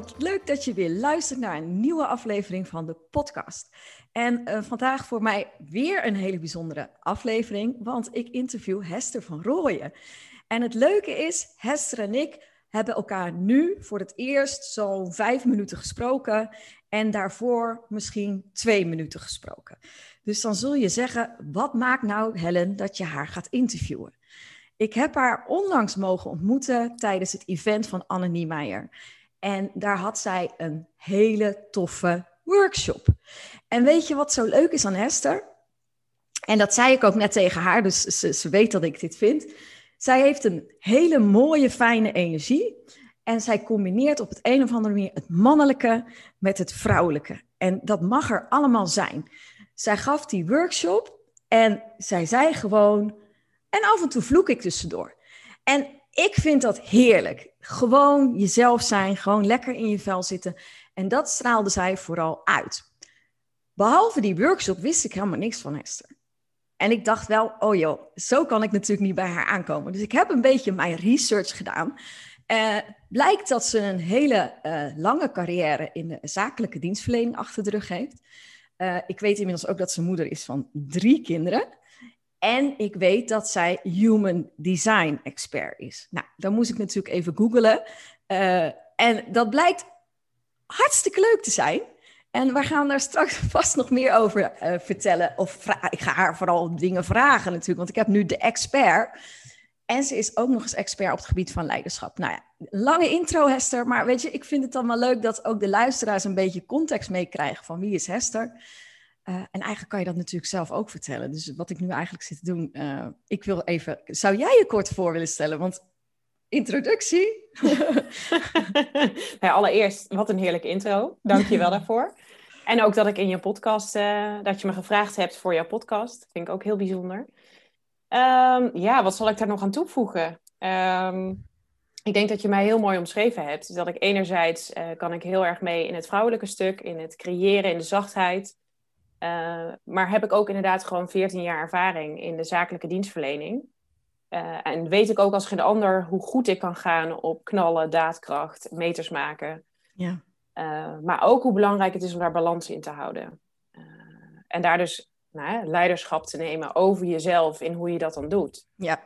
Wat leuk dat je weer luistert naar een nieuwe aflevering van de podcast. En uh, vandaag voor mij weer een hele bijzondere aflevering, want ik interview Hester van Rooyen. En het leuke is, Hester en ik hebben elkaar nu voor het eerst zo'n vijf minuten gesproken en daarvoor misschien twee minuten gesproken. Dus dan zul je zeggen, wat maakt nou Helen dat je haar gaat interviewen? Ik heb haar onlangs mogen ontmoeten tijdens het event van Anne Niemeyer. En daar had zij een hele toffe workshop. En weet je wat zo leuk is aan Hester? En dat zei ik ook net tegen haar, dus ze, ze weet dat ik dit vind. Zij heeft een hele mooie, fijne energie. En zij combineert op het een of andere manier het mannelijke met het vrouwelijke. En dat mag er allemaal zijn. Zij gaf die workshop en zij zei gewoon. En af en toe vloek ik tussendoor. En ik vind dat heerlijk. Gewoon jezelf zijn, gewoon lekker in je vel zitten. En dat straalde zij vooral uit. Behalve die workshop wist ik helemaal niks van Esther. En ik dacht wel, oh joh, zo kan ik natuurlijk niet bij haar aankomen. Dus ik heb een beetje mijn research gedaan. Uh, blijkt dat ze een hele uh, lange carrière in de zakelijke dienstverlening achter de rug heeft. Uh, ik weet inmiddels ook dat ze moeder is van drie kinderen. En ik weet dat zij human design expert is. Nou, dan moest ik natuurlijk even googlen. en dat blijkt hartstikke leuk te zijn. En we gaan daar straks vast nog meer over uh, vertellen. Of ik ga haar vooral dingen vragen natuurlijk, want ik heb nu de expert. En ze is ook nog eens expert op het gebied van leiderschap. Nou ja, lange intro Hester, maar weet je, ik vind het dan wel leuk dat ook de luisteraars een beetje context meekrijgen van wie is Hester. Uh, en eigenlijk kan je dat natuurlijk zelf ook vertellen. Dus wat ik nu eigenlijk zit te doen, uh, ik wil even, zou jij je kort voor willen stellen? Want introductie. allereerst, wat een heerlijke intro. Dank je wel daarvoor. En ook dat ik in je podcast, uh, dat je me gevraagd hebt voor jouw podcast. Vind ik ook heel bijzonder. Um, ja, wat zal ik daar nog aan toevoegen? Um, ik denk dat je mij heel mooi omschreven hebt. Dus dat ik enerzijds kan ik heel erg mee in het vrouwelijke stuk, in het creëren, in de zachtheid. Uh, maar heb ik ook inderdaad gewoon 14 jaar ervaring in de zakelijke dienstverlening. Uh, en weet ik ook als geen ander hoe goed ik kan gaan op knallen, daadkracht, meters maken. Ja. Uh, maar ook hoe belangrijk het is om daar balans in te houden. En daar dus nou, leiderschap te nemen over jezelf in hoe je dat dan doet. Ja.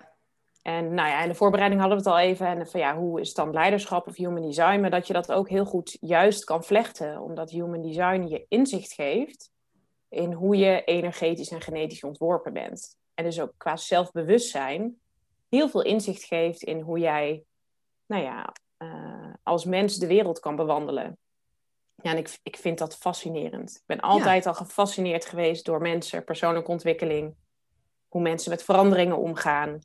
En nou ja, in de voorbereiding hadden we het al even. En van ja, hoe is dan leiderschap of human design? Maar dat je dat ook heel goed juist kan vlechten. Omdat human design je inzicht geeft in hoe je energetisch en genetisch ontworpen bent. En dus ook qua zelfbewustzijn heel veel inzicht geeft in hoe jij, nou ja, uh, als mens de wereld kan bewandelen. Ja, en ik, ik vind dat fascinerend. Ik ben altijd ja. al gefascineerd geweest door mensen, persoonlijke ontwikkeling, hoe mensen met veranderingen omgaan.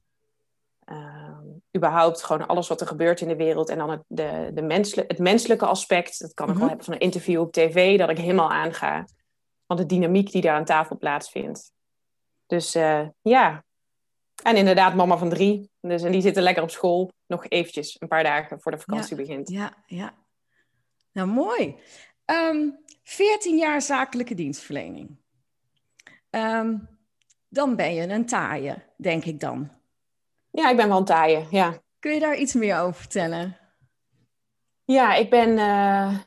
Uh, überhaupt gewoon alles wat er gebeurt in de wereld. En dan het, de, de menselijk, het menselijke aspect. Dat kan ik mm -hmm. wel hebben van een interview op tv, dat ik helemaal aanga. Van de dynamiek die daar aan tafel plaatsvindt. Dus uh, ja, en inderdaad, mama van drie. Dus, en die zitten lekker op school. Nog eventjes, een paar dagen voor de vakantie ja, begint. Ja, ja. Nou, mooi. Um, ehm, 14 jaar zakelijke dienstverlening. Um, dan ben je een taaie, denk ik dan. Ja, ik ben wel een taaie, ja. Kun je daar iets meer over vertellen? Ja, ik ben... Uh,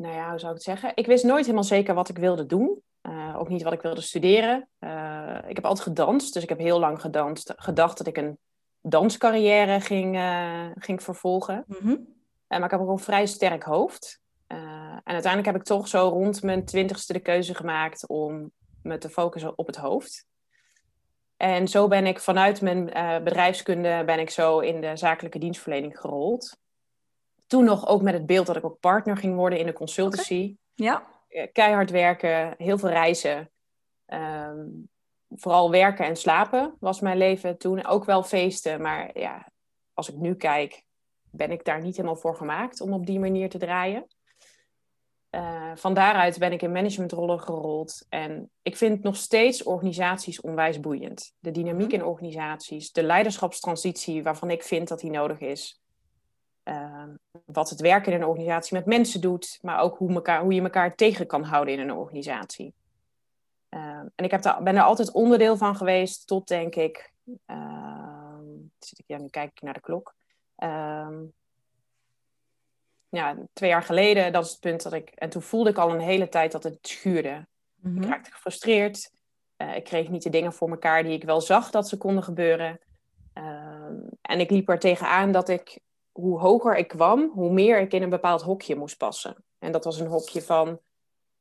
nou ja, hoe zou ik het zeggen? Ik wist nooit helemaal zeker wat ik wilde doen. Uh, ook niet wat ik wilde studeren. Uh, ik heb altijd gedanst, dus ik heb heel lang gedanst. Gedacht dat ik een danscarrière ging, uh, ging vervolgen. Mm -hmm. maar ik heb ook een vrij sterk hoofd. en uiteindelijk heb ik toch zo rond mijn twintigste de keuze gemaakt om me te focussen op het hoofd. En zo ben ik vanuit mijn bedrijfskunde ben ik zo in de zakelijke dienstverlening gerold. Toen nog ook met het beeld dat ik ook partner ging worden in de consultancy. Okay. Ja keihard werken, heel veel reizen. Um, vooral werken en slapen was mijn leven toen. Ook wel feesten, maar ja, als ik nu kijk, ben ik daar niet helemaal voor gemaakt om op die manier te draaien. Uh, van daaruit ben ik in managementrollen gerold. En ik vind nog steeds organisaties onwijs boeiend. De dynamiek in organisaties, de leiderschapstransitie waarvan ik vind dat die nodig is. Uh, wat het werken in een organisatie met mensen doet, maar ook hoe, elkaar, hoe je elkaar tegen kan houden in een organisatie. Uh, en ik heb daar, ben er altijd onderdeel van geweest tot, denk ik, ehm, zit ik, ja, nu kijk ik naar de klok. Ehm, ja, twee jaar geleden, dat is het punt dat ik. En toen voelde ik al een hele tijd dat het schuurde. Ik mhm. raakte gefrustreerd. Uh, ik kreeg niet de dingen voor elkaar die ik wel zag dat ze konden gebeuren. Ehm, en ik liep er tegenaan dat ik, hoe hoger ik kwam, hoe meer ik in een bepaald hokje moest passen. En dat was een hokje van,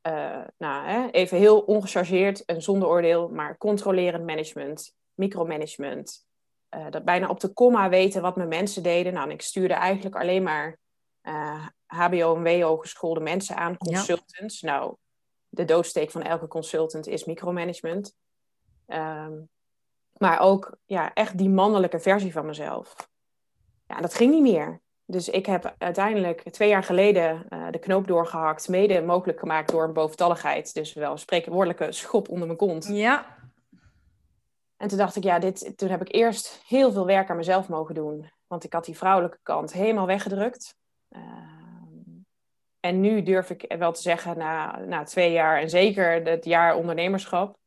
uh, nou, hè, even heel ongechargeerd en zonder oordeel, maar controlerend management, micromanagement. Uh, dat bijna op de komma weten wat mijn mensen deden. Nou, en ik stuurde eigenlijk alleen maar HBO en WO geschoolde mensen aan, consultants. Nou, de doodsteek van elke consultant is micromanagement. Um, maar ook ja, echt die mannelijke versie van mezelf. Ja, dat ging niet meer. Dus ik heb uiteindelijk twee jaar geleden uh, de knoop doorgehakt, mede mogelijk gemaakt door een boventalligheid. Dus wel een spreekwoordelijke schop onder mijn kont. Ja. En toen dacht ik, ja, dit, toen heb ik eerst heel veel werk aan mezelf mogen doen. Want ik had die vrouwelijke kant helemaal weggedrukt. Ehm, en nu durf ik wel te zeggen, na, na twee jaar en zeker het jaar ondernemerschap,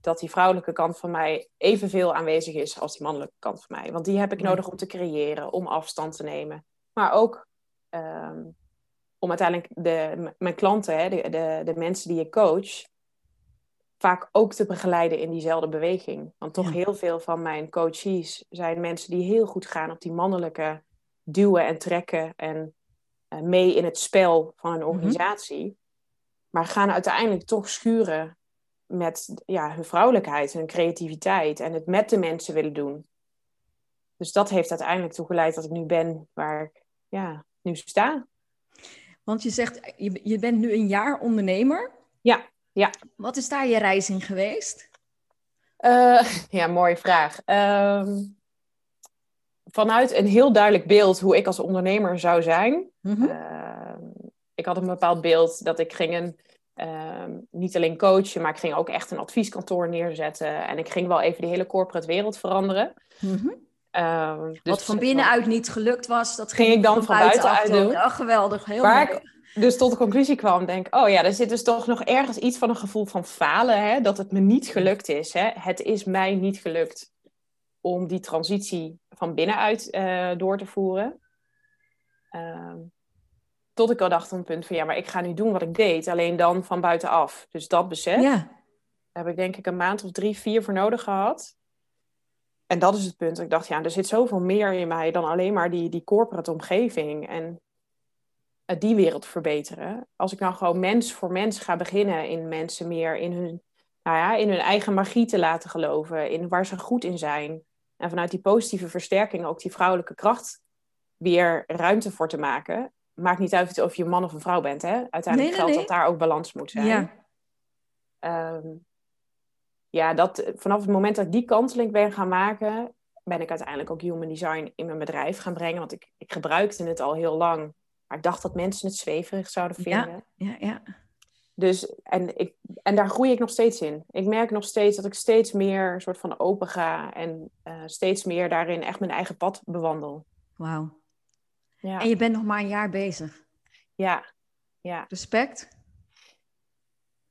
dat die vrouwelijke kant van mij evenveel aanwezig is als die mannelijke kant van mij. Want die heb ik nodig om te creëren, om afstand te nemen. Maar ook ehm, om uiteindelijk de, mijn klanten, hè, de, de, de mensen die ik coach, vaak ook te begeleiden in diezelfde beweging. Want toch heel veel van mijn coaches zijn mensen die heel goed gaan op die mannelijke duwen en trekken en uh, mee in het spel van een mhm. organisatie. Maar gaan uiteindelijk toch schuren met ja, hun vrouwelijkheid, hun creativiteit en het met de mensen willen doen. Dus dat heeft uiteindelijk toe geleid dat ik nu ben waar ik ja, nu sta. Want je zegt, je, je bent nu een jaar ondernemer. Ja, ja. Wat is daar je reis in geweest? Uh, ja, mooie vraag. Uh, vanuit een heel duidelijk beeld hoe ik als ondernemer zou zijn. Mm ik had een bepaald beeld dat ik ging een, uh, niet alleen coachen, maar ik ging ook echt een advieskantoor neerzetten. En ik ging wel even die hele corporate wereld veranderen. Mm dus Wat van binnenuit niet gelukt was, dat ging, ik dan van, van buitenuit doen. Oh, geweldig, heel Waar ik dus tot de conclusie kwam, denk oh ja, er zit dus toch nog ergens iets van een gevoel van falen, hè? dat het me niet gelukt is. Hè? Het is mij niet gelukt om die transitie van binnenuit uh, door te voeren. Uh, tot ik al dacht op een punt van ja, maar ik ga nu doen wat ik deed, alleen dan van buitenaf. Dus dat besef ja. daar heb ik denk ik een maand of drie, vier voor nodig gehad. En dat is het punt. Ik dacht, ja, er zit zoveel meer in mij dan alleen maar die, die corporate omgeving. En die wereld verbeteren. Als ik nou gewoon mens voor mens ga beginnen in mensen meer in hun, nou ja, in hun eigen magie te laten geloven, in waar ze goed in zijn. En vanuit die positieve versterking ook die vrouwelijke kracht weer ruimte voor te maken. Maakt niet uit of je een man of een vrouw bent. Hè? Uiteindelijk geldt dat daar ook balans moet zijn. Ja. Ehm, ja, dat, vanaf het moment dat ik die kanteling ben gaan maken, ben ik uiteindelijk ook human design in mijn bedrijf gaan brengen. Want ik, ik gebruikte het al heel lang, maar ik dacht dat mensen het zweverig zouden vinden. Ja, ja, ja. Dus, en, ik, en daar groei ik nog steeds in. Ik merk nog steeds dat ik steeds meer soort van open ga en uh, steeds meer daarin echt mijn eigen pad bewandel. Wauw. Ja. En je bent nog maar een jaar bezig. Ja. ja. Respect.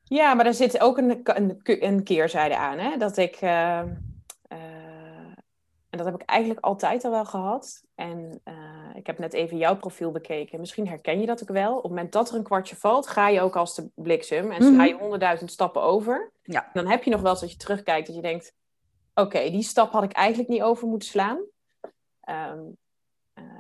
Ja, maar er zit ook een, een, een keerzijde aan. Hè? Dat ik, uh, en dat heb ik eigenlijk altijd al wel gehad. En uh, ik heb net even jouw profiel bekeken. Misschien herken je dat ook wel. Op het moment dat er een kwartje valt, ga je ook als de bliksem. En mm ga je honderdduizend stappen over. Ja. Dan heb je nog wel eens dat je terugkijkt dat je denkt... Oké, die stap had ik eigenlijk niet over moeten slaan. Um,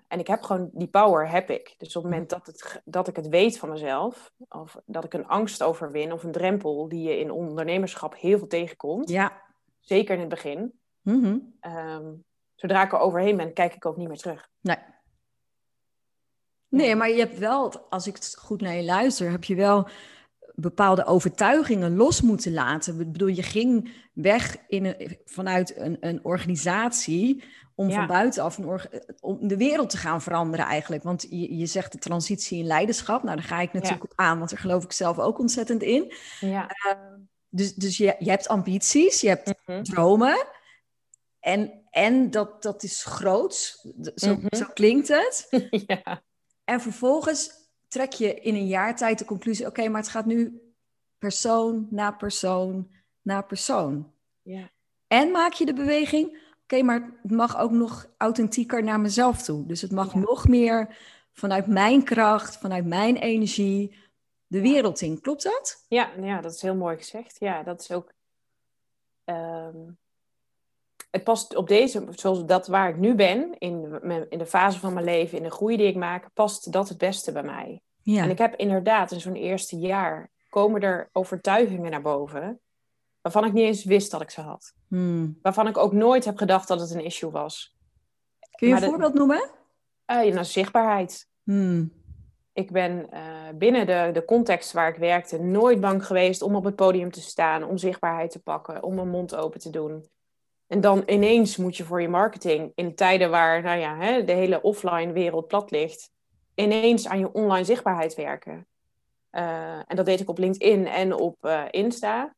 en ik heb gewoon die power, heb ik. Dus op het moment dat, het, dat ik het weet van mezelf... of dat ik een angst overwin of een drempel... die je in ondernemerschap heel veel tegenkomt... Ja. Zeker in het begin Mm zodra ik er overheen ben, kijk ik ook niet meer terug. Nee. Nee, maar je hebt wel, als ik goed naar je luister, heb je wel bepaalde overtuigingen los moeten laten. Ik bedoel, je ging weg in een, vanuit een, een organisatie om van buitenaf een om de wereld te gaan veranderen eigenlijk. Want je, je zegt de transitie in leiderschap. Nou, daar ga ik natuurlijk op aan, want daar geloof ik zelf ook ontzettend in. Ja. Ehm, dus dus je, je hebt ambities, je hebt mhm. dromen. En, en dat, dat is groots, zo, mhm. zo klinkt het. ja. En vervolgens trek je in een jaar tijd de conclusie: oké, maar het gaat nu persoon na persoon na persoon. Ja. En maak je de beweging: oké, maar het mag ook nog authentieker naar mezelf toe. Dus het mag nog meer vanuit mijn kracht, vanuit mijn energie de wereld in. Klopt dat? Ja, ja dat is heel mooi gezegd. Ja, dat is ook. Ehm, het past op deze, zoals dat waar ik nu ben, in, in de fase van mijn leven, in de groei die ik maak, past dat het beste bij mij. Ja. En ik heb inderdaad in zo'n eerste jaar komen er overtuigingen naar boven, waarvan ik niet eens wist dat ik ze had. Hmm. Waarvan ik ook nooit heb gedacht dat het een issue was. Kun je een voorbeeld noemen? Uh, nou, zichtbaarheid. Hmm. Ik ben uh, binnen de, de context waar ik werkte nooit bang geweest om op het podium te staan, om zichtbaarheid te pakken, om mijn mond open te doen. En dan ineens moet je voor je marketing, in tijden waar nou ja, hè, de hele offline wereld plat ligt, ineens aan je online zichtbaarheid werken. Uh, en dat deed ik op LinkedIn en op uh, Insta.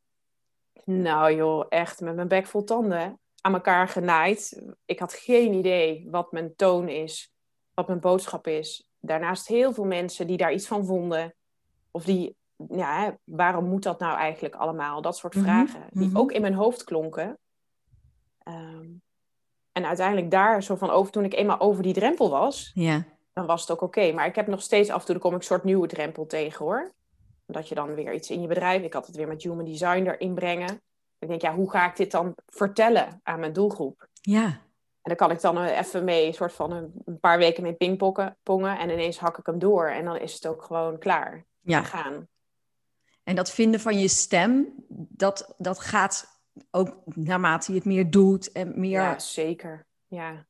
Nou joh, echt met mijn bek vol tanden aan elkaar genaaid. Ik had geen idee wat mijn toon is, wat mijn boodschap is. Daarnaast heel veel mensen die daar iets van vonden. Of die, ja, waarom moet dat nou eigenlijk allemaal? Dat soort mhm, vragen, die mhm. ook in mijn hoofd klonken. Ehm, en uiteindelijk daar zo van over, toen ik eenmaal over die drempel was, ja. dan was het ook oké. Maar ik heb nog steeds af en toe, er kom ik een soort nieuwe drempel tegen hoor. Dat je dan weer iets in je bedrijf, ik had het weer met human design erin brengen. Ik denk, ja, hoe ga ik dit dan vertellen aan mijn doelgroep? Ja. En dan kan ik dan even mee, een soort van een, paar weken mee pingpongen en ineens hak ik hem door en dan is het ook gewoon klaar. Ja. Gaan. En dat vinden van je stem, dat, dat gaat ook naarmate je het meer doet en meer... Ja, zeker. Ja.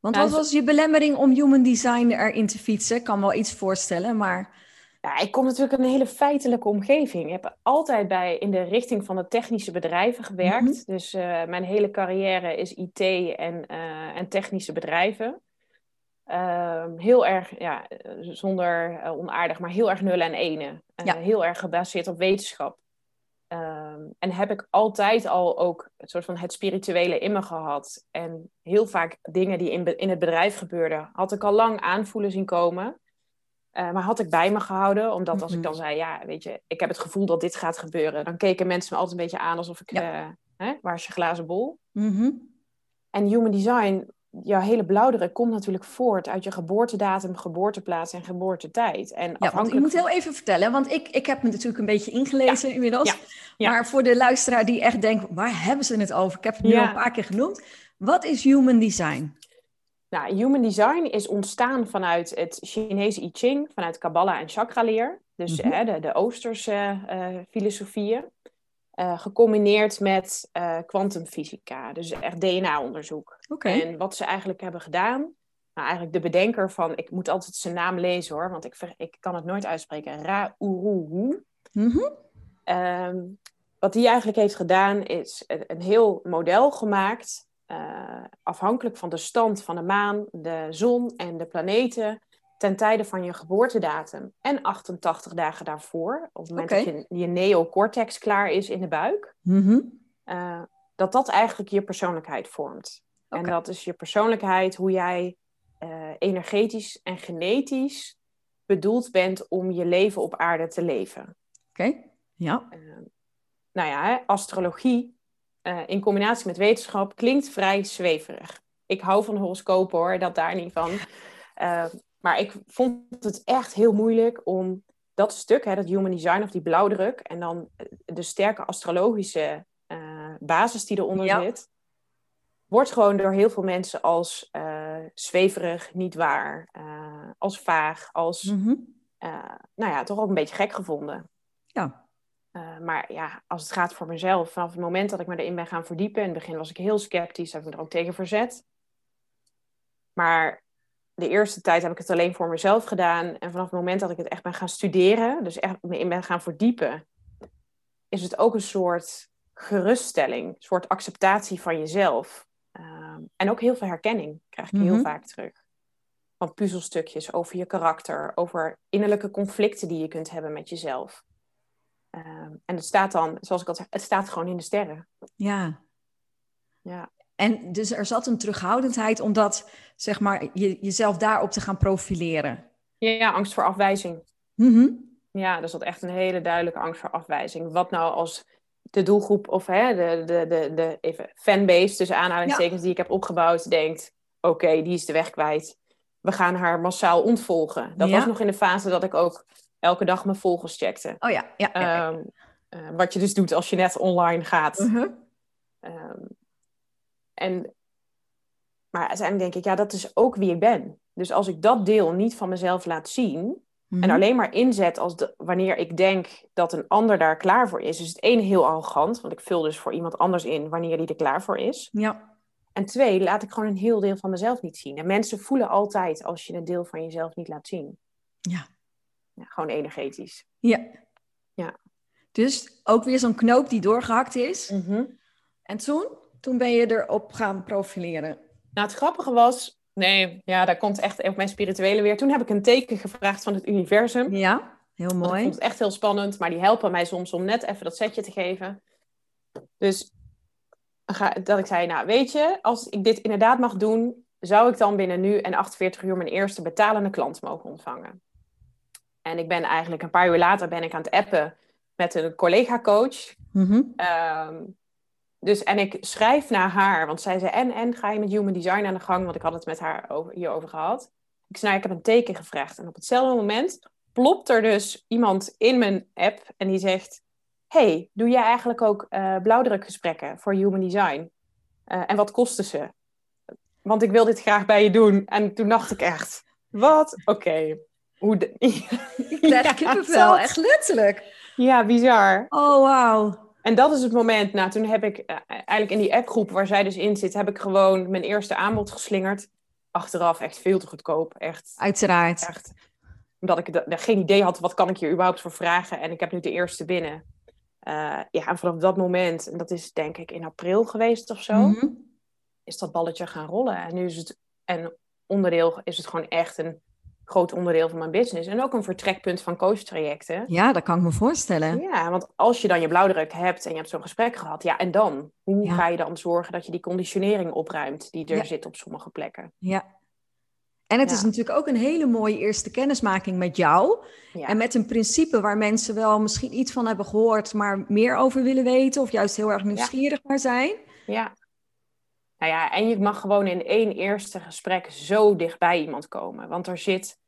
Want wat was je belemmering om human design erin te fietsen? Ik kan wel iets voorstellen, maar... Ja, ik kom natuurlijk in een hele feitelijke omgeving. Ik heb altijd bij, in de richting van de technische bedrijven gewerkt. Mhm. Dus uh, mijn hele carrière is IT en, uh, en technische bedrijven. Uh, heel erg, ja, zonder uh, onaardig, maar heel erg nullen en ene. Ja. Heel erg gebaseerd op wetenschap. Ehm, en heb ik altijd al ook een soort van het spirituele in me gehad. En heel vaak dingen die in, in het bedrijf gebeurden, had ik al lang aanvoelen zien komen. Uh, maar had ik bij me gehouden, omdat als ik dan zei, ja, weet je, ik heb het gevoel dat dit gaat gebeuren, dan keken mensen me altijd een beetje aan alsof ik, ja. uh, hè, waar is je glazen bol? Mm En human design jouw hele blauwdruk komt natuurlijk voort uit je geboortedatum, geboorteplaats en geboortetijd. En ja, want ik moet heel even vertellen, want ik, ik heb me natuurlijk een beetje ingelezen inmiddels. Ja. Maar voor de luisteraar die echt denkt, waar hebben ze het over? Ik heb het nu al een paar keer genoemd. Wat is human design? Nou, human design is ontstaan vanuit het Chinese I Ching, vanuit Kabbalah en chakraleer. Dus mm de, de Oosterse uh, filosofieën. Uh, gecombineerd met kwantumfysica, dus echt DNA-onderzoek. En wat ze eigenlijk hebben gedaan, nou eigenlijk de bedenker van, ik moet altijd zijn naam lezen hoor, want ik, ik kan het nooit uitspreken, Ra-Uruhu. Mm wat hij eigenlijk heeft gedaan, is een, een heel model gemaakt, uh, afhankelijk van de stand van de maan, de zon en de planeten, ten tijde van je geboortedatum en 88 dagen daarvoor, op het moment dat je, je neocortex klaar is in de buik, mm dat dat eigenlijk je persoonlijkheid vormt. En dat is je persoonlijkheid, hoe jij uh, energetisch en genetisch bedoeld bent om je leven op aarde te leven. Oké, ja. Nou ja, astrologie in combinatie met wetenschap klinkt vrij zweverig. Ik hou van horoscopen hoor, dat daar niet van. Maar ik vond het echt heel moeilijk om dat stuk, hè, dat human design of die blauwdruk, en dan de sterke astrologische uh, basis die eronder ja. zit, wordt gewoon door heel veel mensen als zweverig, niet waar, als vaag, als, mm nou ja, toch ook een beetje gek gevonden. Ja. Maar ja, als het gaat voor mezelf, vanaf het moment dat ik me erin ben gaan verdiepen, in het begin was ik heel sceptisch, heb ik me er ook tegen verzet. Maar de eerste tijd heb ik het alleen voor mezelf gedaan. En vanaf het moment dat ik het echt ben gaan studeren, dus echt me in ben gaan verdiepen, is het ook een soort geruststelling, een soort acceptatie van jezelf. Ehm, en ook heel veel herkenning krijg ik heel Mhm. vaak terug. Van puzzelstukjes over je karakter, over innerlijke conflicten die je kunt hebben met jezelf. Ehm, en het staat dan, zoals ik al zei, het staat gewoon in de sterren. Ja. Ja. En dus er zat een terughoudendheid om dat, zeg maar, je, jezelf daarop te gaan profileren. ja, angst voor afwijzing. Mhm. Ja, er zat echt een hele duidelijke angst voor afwijzing. Wat nou als de doelgroep of hè, de, de, de, de even fanbase tussen aanhalingstekens die ik heb opgebouwd denkt, oké, die is de weg kwijt. We gaan haar massaal ontvolgen. Dat Ja. was nog in de fase dat ik ook elke dag mijn volgers checkte. Oh ja, ja. ja, ja. Ehm, eh, wat je dus doet als je net online gaat. Ehm, en, maar uiteindelijk denk ik, ja, dat is ook wie ik ben. Dus als ik dat deel niet van mezelf laat zien, Mhm. en alleen maar inzet als de, wanneer ik denk dat een ander daar klaar voor is. Dus het één heel arrogant, want ik vul dus voor iemand anders in wanneer die er klaar voor is. Ja, En twee, laat ik gewoon een heel deel van mezelf niet zien. En mensen voelen altijd als je een deel van jezelf niet laat zien. ja, Ja, gewoon energetisch. ja. Ja. Dus ook weer zo'n knoop die doorgehakt is. En toen? Toen ben je erop gaan profileren. Nou, het grappige was, nee, ja, daar komt echt ook mijn spirituele weer. Toen heb ik een teken gevraagd van het universum. Ja, heel mooi. vond het echt heel spannend, maar die helpen mij soms om net even dat setje te geven. Dus ga- dat ik zei, nou weet je, als ik dit inderdaad mag doen, zou ik dan binnen nu en 48 uur mijn eerste betalende klant mogen ontvangen. En ik ben eigenlijk een paar uur later ben ik aan het appen met een collega-coach. Mhm. Ehm, dus, en ik schrijf naar haar, want zij zei, en, en ga je met human design aan de gang? Want ik had het met haar over, hierover gehad. Ik zei, nou, ik heb een teken gevraagd. En op hetzelfde moment plopt er dus iemand in mijn app en die zegt, hey, doe jij eigenlijk ook eh, blauwdrukgesprekken voor human design? Eh, en wat kosten ze? Want ik wil dit graag bij je doen. En toen dacht ik echt, wat? Oké. Hoe de... Ik krijg Ja, kippenvel, dat- echt letterlijk. Ja, bizar. Oh, wauw. En dat is het moment. Nou, toen heb ik eh, eigenlijk in die appgroep waar zij dus in zit, heb ik gewoon mijn eerste aanbod geslingerd. Achteraf echt veel te goedkoop. Echt, Uiteraard. echt. Omdat ik geen idee had, wat kan ik hier überhaupt voor vragen. En ik heb nu de eerste binnen. Eh, ja, en vanaf dat moment, en dat is denk ik in april geweest of zo, Mhm. is dat balletje gaan rollen. En nu is het een onderdeel, is het gewoon echt een groot onderdeel van mijn business. En ook een vertrekpunt van coachtrajecten. Ja, dat kan ik me voorstellen. Ja, want als je dan je blauwdruk hebt en je hebt zo'n gesprek gehad, ja, en dan? Hoe Ja. ga je dan zorgen dat je die conditionering opruimt die er Ja. zit op sommige plekken? Ja. En het is natuurlijk ook een hele mooie eerste kennismaking met jou. En met een principe waar mensen wel misschien iets van hebben gehoord, maar meer over willen weten. Of juist heel erg nieuwsgierig naar zijn. ja. Nou ja, en je mag gewoon in één eerste gesprek zo dichtbij iemand komen. Want er zit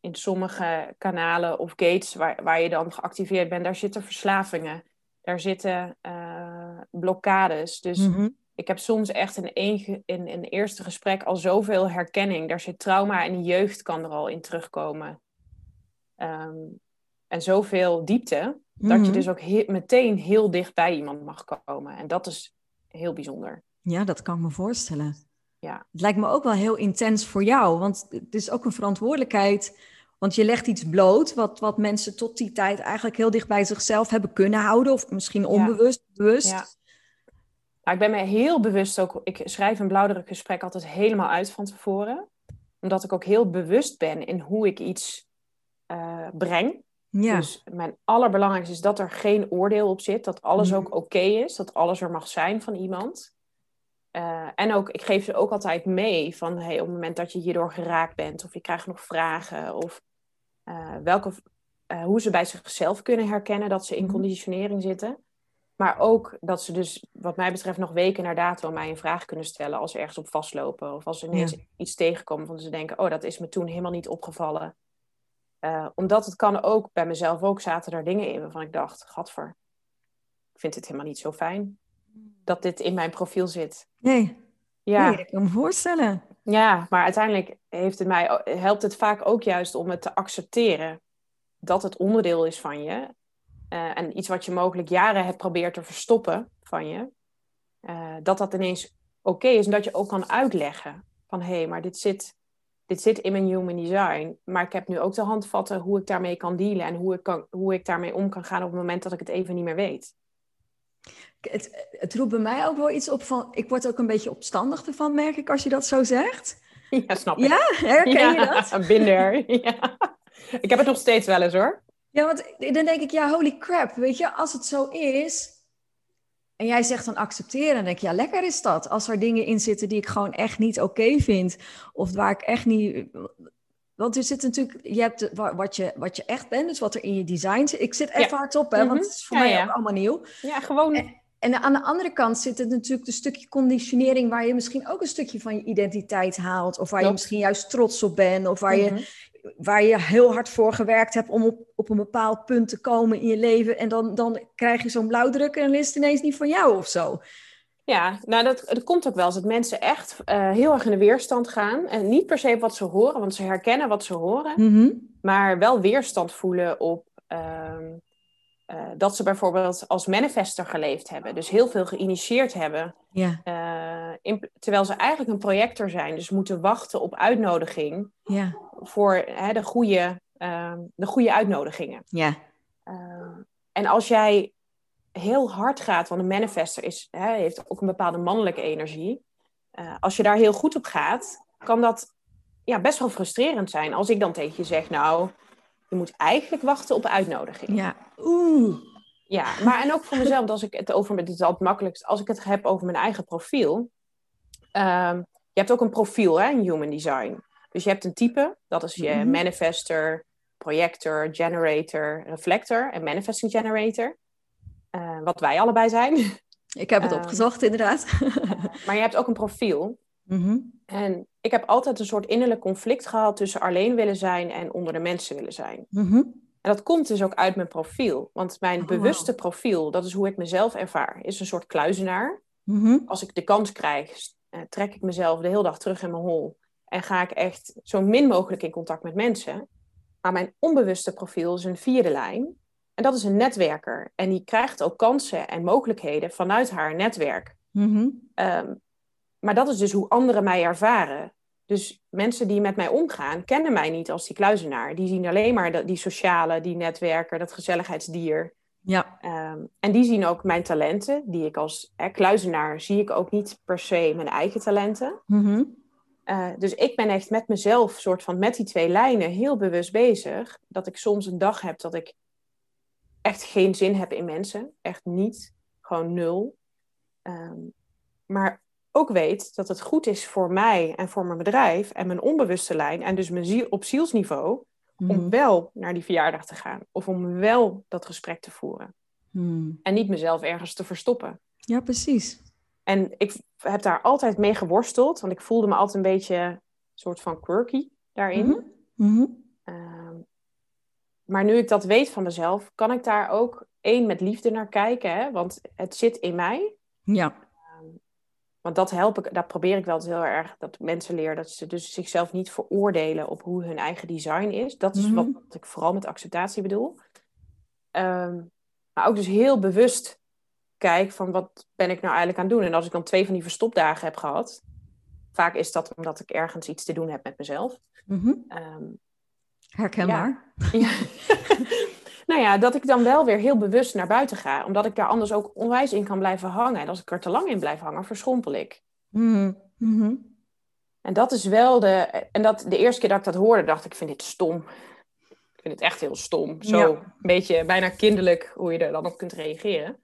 in sommige kanalen of gates waar, waar je dan geactiveerd bent, daar zitten verslavingen. Daar zitten eh, blokkades. Dus Mhm. ik heb soms echt in één, in een eerste gesprek al zoveel herkenning. Daar zit trauma en jeugd kan er al in terugkomen. Ehm, en zoveel diepte, dat je Mhm. dus ook he- meteen heel dicht bij iemand mag komen. En dat is heel bijzonder. Ja, dat kan ik me voorstellen. Ja. Het lijkt me ook wel heel intens voor jou, want het is ook een verantwoordelijkheid. Want je legt iets bloot wat, wat mensen tot die tijd eigenlijk heel dicht bij zichzelf hebben kunnen houden. Of misschien onbewust, bewust. Ja. Nou, ik ben me heel bewust ook, ik schrijf een blauwdrukgesprek altijd helemaal uit van tevoren. Omdat ik ook heel bewust ben in hoe ik iets eh, breng. Ja. Dus mijn allerbelangrijkste is dat er geen oordeel op zit. Dat alles Mhm. ook oké is. Dat alles er mag zijn van iemand. Eh, en ook, ik geef ze ook altijd mee van hey, op het moment dat je hierdoor geraakt bent. Of je krijgt nog vragen. Of eh, welke, eh, hoe ze bij zichzelf kunnen herkennen dat ze in Mhm. conditionering zitten. Maar ook dat ze dus, wat mij betreft, nog weken na dato mij een vraag kunnen stellen als ze ergens op vastlopen. Of als ze ineens iets tegenkomen van ze denken, oh, dat is me toen helemaal niet opgevallen. Omdat het kan ook, bij mezelf ook, zaten er dingen in waarvan ik dacht, gadver, ik vind het helemaal niet zo fijn dat dit in mijn profiel zit. Nee, Ja, nee, ik kan me voorstellen. ja maar uiteindelijk heeft het mij, helpt het vaak ook juist om het te accepteren dat het onderdeel is van je. Eh, en iets wat je mogelijk jaren hebt probeerd te verstoppen van je. eh, dat dat ineens oké is en dat je ook kan uitleggen van hé, hey, maar dit zit, dit zit in mijn human design. Maar ik heb nu ook de handvatten hoe ik daarmee kan dealen en hoe ik, kan, hoe ik daarmee om kan gaan op het moment dat ik het even niet meer weet. Het, het roept bij mij ook wel iets op van, ik word ook een beetje opstandig ervan, merk ik, als je dat zo zegt. Ja, snap ik. Ja, herken je dat? Binder. Ja. Ik heb het nog steeds wel eens hoor. Ja, want dan denk ik, ja, holy crap, weet je, als het zo is, en jij zegt dan accepteren, dan denk ik, ja, lekker is dat. Als er dingen in zitten die ik gewoon echt niet oké vind, of waar ik echt niet. Want er zit natuurlijk, je hebt wat je, wat je echt bent, dus wat er in je design zit. Ik zit even hard op, hè, want mhm. het is voor mij ook allemaal nieuw. Ja, gewoon. En, en, aan de andere kant zit het natuurlijk een stukje conditionering waar je misschien ook een stukje van je identiteit haalt. Of waar je misschien juist trots op bent. Of waar je mhm waar je heel hard voor gewerkt hebt om op, op een bepaald punt te komen in je leven. En dan, dan krijg je zo'n blauwdruk en dan is het ineens niet van jou of zo. Ja, nou dat, dat komt ook wel eens dat mensen echt uh, heel erg in de weerstand gaan. En niet per se wat ze horen, want ze herkennen wat ze horen. Mhm. Maar wel weerstand voelen op uh, uh, dat ze bijvoorbeeld als manifester geleefd hebben. Dus heel veel geïnitieerd hebben. Ja. In, terwijl ze eigenlijk een projector zijn. Dus moeten wachten op uitnodiging. Ja voor de, goede, uh, de goede uitnodigingen. Ja. En als jij heel hard gaat, want een manifester is, hè, heeft ook een bepaalde mannelijke energie. Uh, als je daar heel goed op gaat, kan dat ja, best wel frustrerend zijn. Als ik dan tegen je zeg, nou, je moet eigenlijk wachten op uitnodiging. Ja, oeh. Ja, maar en ook voor mezelf, als ik het over, dit is het makkelijkst, als ik het heb over mijn eigen profiel. Uh, je hebt ook een profiel hè, in Human Design. Dus je hebt een type, dat is je mhm. manifester, projector, generator, reflector en manifesting generator. Uh, wat wij allebei zijn. Ik heb het ehm, opgezocht, inderdaad. maar je hebt ook een profiel. Mhm. En ik heb altijd een soort innerlijk conflict gehad tussen alleen willen zijn en onder de mensen willen zijn. Mhm. En dat komt dus ook uit mijn profiel. Want mijn oh, bewuste profiel, dat is hoe ik mezelf ervaar, is een soort kluizenaar. Als ik de kans krijg, eh, trek ik mezelf de hele dag terug in mijn hol. En ga ik echt zo min mogelijk in contact met mensen. Maar mijn onbewuste profiel is een vierde lijn. En dat is een netwerker. En die krijgt ook kansen en mogelijkheden vanuit haar netwerk. Mhm. Ehm, maar dat is dus hoe anderen mij ervaren. Dus mensen die met mij omgaan, kennen mij niet als die kluizenaar. Die zien alleen maar die sociale, die netwerker, dat gezelligheidsdier. Ja. Ehm, en die zien ook mijn talenten, die ik als hè, kluizenaar zie ik ook niet per se mijn eigen talenten. Mm eh, dus ik ben echt met mezelf, soort van met die twee lijnen, heel bewust bezig. Dat ik soms een dag heb dat ik echt geen zin heb in mensen. Echt niet. Gewoon nul. Ehm, maar ook weet dat het goed is voor mij en voor mijn bedrijf en mijn onbewuste lijn. En dus mijn ziel, op zielsniveau. Om hmm. wel naar die verjaardag te gaan. Of om wel dat gesprek te voeren. Hmm. En niet mezelf ergens te verstoppen. Ja, precies. En ik heb daar altijd mee geworsteld, want ik voelde me altijd een beetje een soort van quirky daarin. Mhm. Maar nu ik dat weet van mezelf, kan ik daar ook één met liefde naar kijken, hè? want het zit in mij. Ja. Ehm, want dat help ik, dat probeer ik wel heel erg, dat mensen leren dat ze dus zichzelf niet veroordelen op hoe hun eigen design is. Dat is wat, Mhm. ik vooral met acceptatie bedoel. Ehm, maar ook dus heel bewust kijk van wat ben ik nou eigenlijk aan het doen. En als ik dan twee van die verstopdagen heb gehad, vaak is dat omdat ik ergens iets te doen heb met mezelf. Ehm, Herkenbaar. ja. nou ja, dat ik dan wel weer heel bewust naar buiten ga, omdat ik daar anders ook onwijs in kan blijven hangen. En als ik er te lang in blijf hangen, verschrompel ik. Mhm. Mhm. En dat is wel de. En dat de eerste keer dat ik dat hoorde, dacht ik: vind dit stom. Ik vind het echt heel stom. Zo Ja. een beetje bijna kinderlijk hoe je er dan op kunt reageren.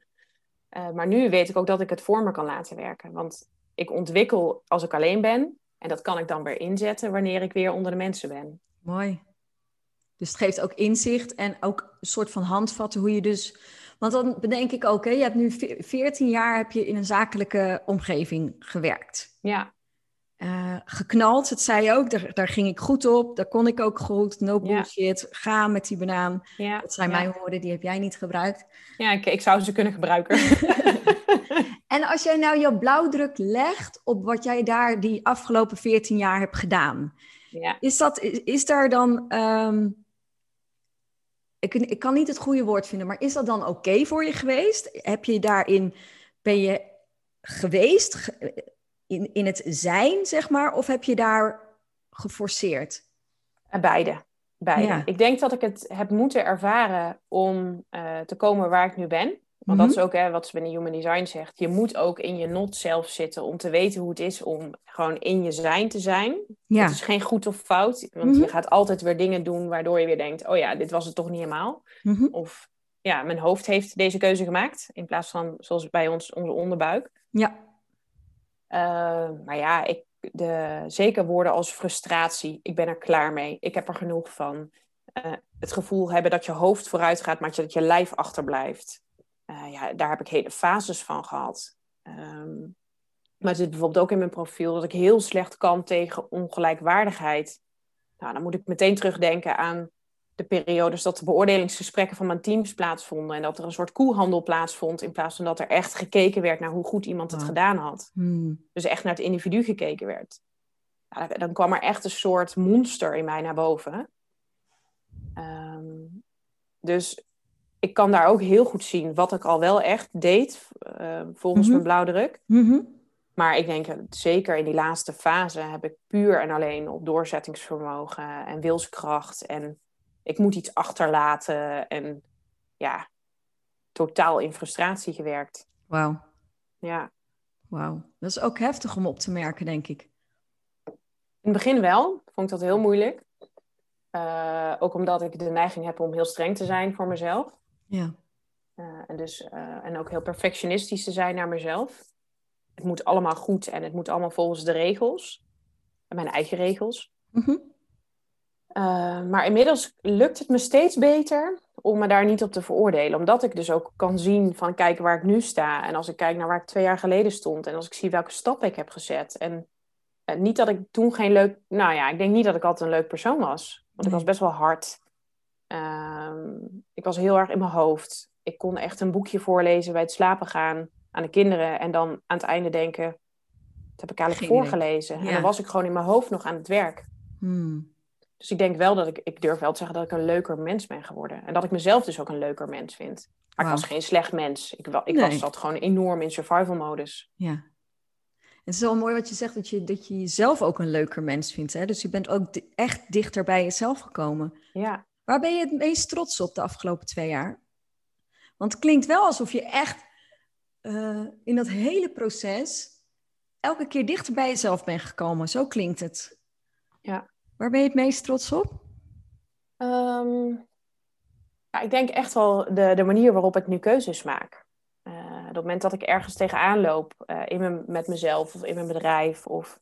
Eh, maar nu weet ik ook dat ik het voor me kan laten werken. Want ik ontwikkel als ik alleen ben. En dat kan ik dan weer inzetten wanneer ik weer onder de mensen ben. Mooi. Dus het geeft ook inzicht en ook een soort van handvatten hoe je dus... Want dan bedenk ik ook, hè, je hebt nu ve- 14 jaar heb je in een zakelijke omgeving gewerkt. Ja, Eh, geknald, dat zei je ook, daar, daar ging ik goed op, daar kon ik ook goed, no Ja. bullshit, ga met die banaan. ja. Dat zijn ja. mijn woorden, die heb jij niet gebruikt. Ja, ik, ik zou ze kunnen gebruiken. En als jij nou jouw blauwdruk legt op wat jij daar die afgelopen 14 jaar hebt gedaan, ja. is, dat, is, is daar dan. ehm, ik, ik kan niet het goede woord vinden, maar is dat dan oké voor je geweest? Heb je daarin. Ben je geweest ge- in, in het zijn, zeg maar? Of heb je daar geforceerd? Beide. Beide. Ik denk dat ik het heb moeten ervaren om te komen waar ik nu ben. Want dat is mhm. ook hè, wat ze binnen Human Design zegt. Je moet ook in je not zelf zitten om te weten hoe het is om gewoon in je zijn te zijn. Ja. Het is geen goed of fout. Want mhm. je gaat altijd weer dingen doen waardoor je weer denkt... oh ja, dit was het toch niet helemaal. Mhm. Of ja, mijn hoofd heeft deze keuze gemaakt. In plaats van zoals bij ons onze onderbuik. Ja. Uh, maar ja, ik, de, zeker woorden als frustratie. Ik ben er klaar mee. Ik heb er genoeg van. Uh, het gevoel hebben dat je hoofd vooruit gaat, maar dat je lijf achterblijft. Uh, ja, daar heb ik hele fases van gehad. Um, maar het zit bijvoorbeeld ook in mijn profiel dat ik heel slecht kan tegen ongelijkwaardigheid. Nou, dan moet ik meteen terugdenken aan de periodes dat de beoordelingsgesprekken van mijn teams plaatsvonden. En dat er een soort koehandel plaatsvond. In plaats van dat er echt gekeken werd naar hoe goed iemand het gedaan had. Hmm. Dus echt naar het individu gekeken werd. Nou, dan kwam er echt een soort monster in mij naar boven. Um, dus ik kan daar ook heel goed zien wat ik al wel echt deed, uh, volgens mm mijn blauwdruk. Mm Maar ik denk, zeker in die laatste fase heb ik puur en alleen op doorzettingsvermogen en wilskracht. En ik moet iets achterlaten en ja, totaal in frustratie gewerkt. Wauw. Ja. Wauw. Dat is ook heftig om op te merken, denk ik. In het begin wel. Vond ik dat heel moeilijk. Uh, ook omdat ik de neiging heb om heel streng te zijn voor mezelf. Ja. Uh, en, dus, uh, en ook heel perfectionistisch te zijn naar mezelf. Het moet allemaal goed en het moet allemaal volgens de regels. En mijn eigen regels. Mm -hmm. uh, maar inmiddels lukt het me steeds beter om me daar niet op te veroordelen. Omdat ik dus ook kan zien van kijk waar ik nu sta. En als ik kijk naar waar ik twee jaar geleden stond. En als ik zie welke stappen ik heb gezet. En niet dat ik toen geen leuk... Nou ja, ik denk niet dat ik altijd een leuk persoon was. Want ik was best wel hard. Ehm, ik was heel erg in mijn hoofd. Ik kon echt een boekje voorlezen bij het slapen gaan aan de kinderen. En dan aan het einde denken, dat heb ik eigenlijk voorgelezen. En dan was ik gewoon in mijn hoofd nog aan het werk. Hmm. Dus ik denk wel dat ik, ik durf wel te zeggen dat ik een leuker mens ben geworden. En dat ik mezelf dus ook een leuker mens vind. Maar ik was geen slecht mens. Ik, ik was zat gewoon enorm in survival modus. Ja. Het is wel mooi wat je zegt, dat je, dat je jezelf ook een leuker mens vindt. Hè? Dus je bent ook echt dichter bij jezelf gekomen. Ja. Waar ben je het meest trots op de afgelopen twee jaar? Want het klinkt wel alsof je echt uh, in dat hele proces elke keer dichter bij jezelf bent gekomen. Zo klinkt het. Ja. Waar ben je het meest trots op? Um, ja, ik denk echt wel de, de manier waarop ik nu keuzes maak. Uh, op het moment dat ik ergens tegenaan loop, uh, in mijn, met mezelf of in mijn bedrijf of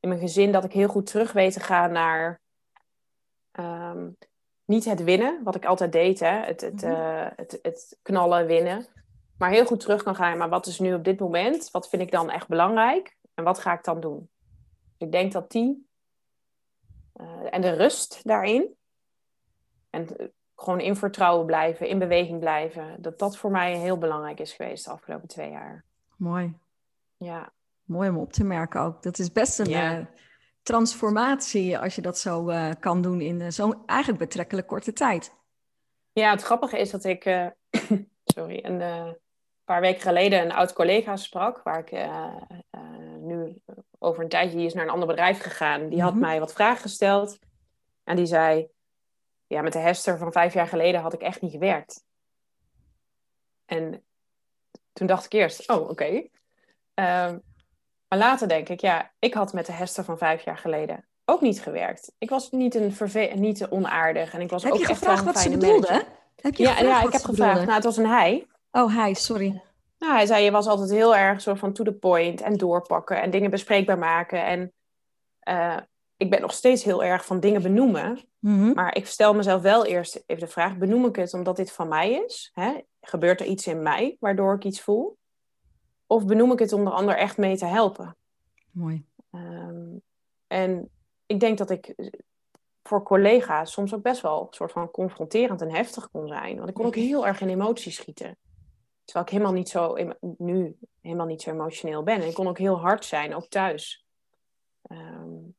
in mijn gezin, dat ik heel goed terug weet te gaan naar um, niet het winnen, wat ik altijd deed, hè? Het, het, mhm. uh, het, het, knallen, winnen. Maar heel goed terug kan gaan, maar wat is nu op dit moment? Wat vind ik dan echt belangrijk? En wat ga ik dan doen? Ik denk dat die uh, en de rust daarin, en eh, gewoon in vertrouwen blijven, in beweging blijven, dat dat voor mij heel belangrijk is geweest de afgelopen twee jaar. Mooi. Ja. Mooi om op te merken ook. Dat is best een, ja transformatie als je dat zo uh, kan doen in uh, zo'n eigenlijk betrekkelijk korte tijd. Ja, het grappige is dat ik, uh, sorry, een paar weken geleden een oud collega sprak, waar ik nu over een tijdje is naar een ander bedrijf gegaan. Die had mhm. mij wat vragen gesteld en die zei, ja, met de Hester van vijf jaar geleden had ik echt niet gewerkt. En toen dacht ik eerst, oh, oké. Okay. Ehm, maar later denk ik, ja, ik had met de Hester van vijf jaar geleden ook niet gewerkt. Ik was niet, een verve niet onaardig en ik was heb ook je echt gevraagd wat ze bedoelde? Heb je ja, ja ik heb gevraagd. Nou, het was een hij. Oh, hij, sorry. Nou, hij zei, je was altijd heel erg soort van to the point en doorpakken en dingen bespreekbaar maken. En uh, ik ben nog steeds heel erg van dingen benoemen. Mm Maar ik stel mezelf wel eerst even de vraag, benoem ik het omdat dit van mij is? Hè? Gebeurt er iets in mij waardoor ik iets voel? Of benoem ik het om de ander echt mee te helpen? Mooi. Um, en ik denk dat ik voor collega's soms ook best wel een soort van confronterend en heftig kon zijn. Want ik kon ook heel erg in emoties schieten. Terwijl ik helemaal niet zo, nu helemaal niet zo emotioneel ben. En ik kon ook heel hard zijn, ook thuis. Um,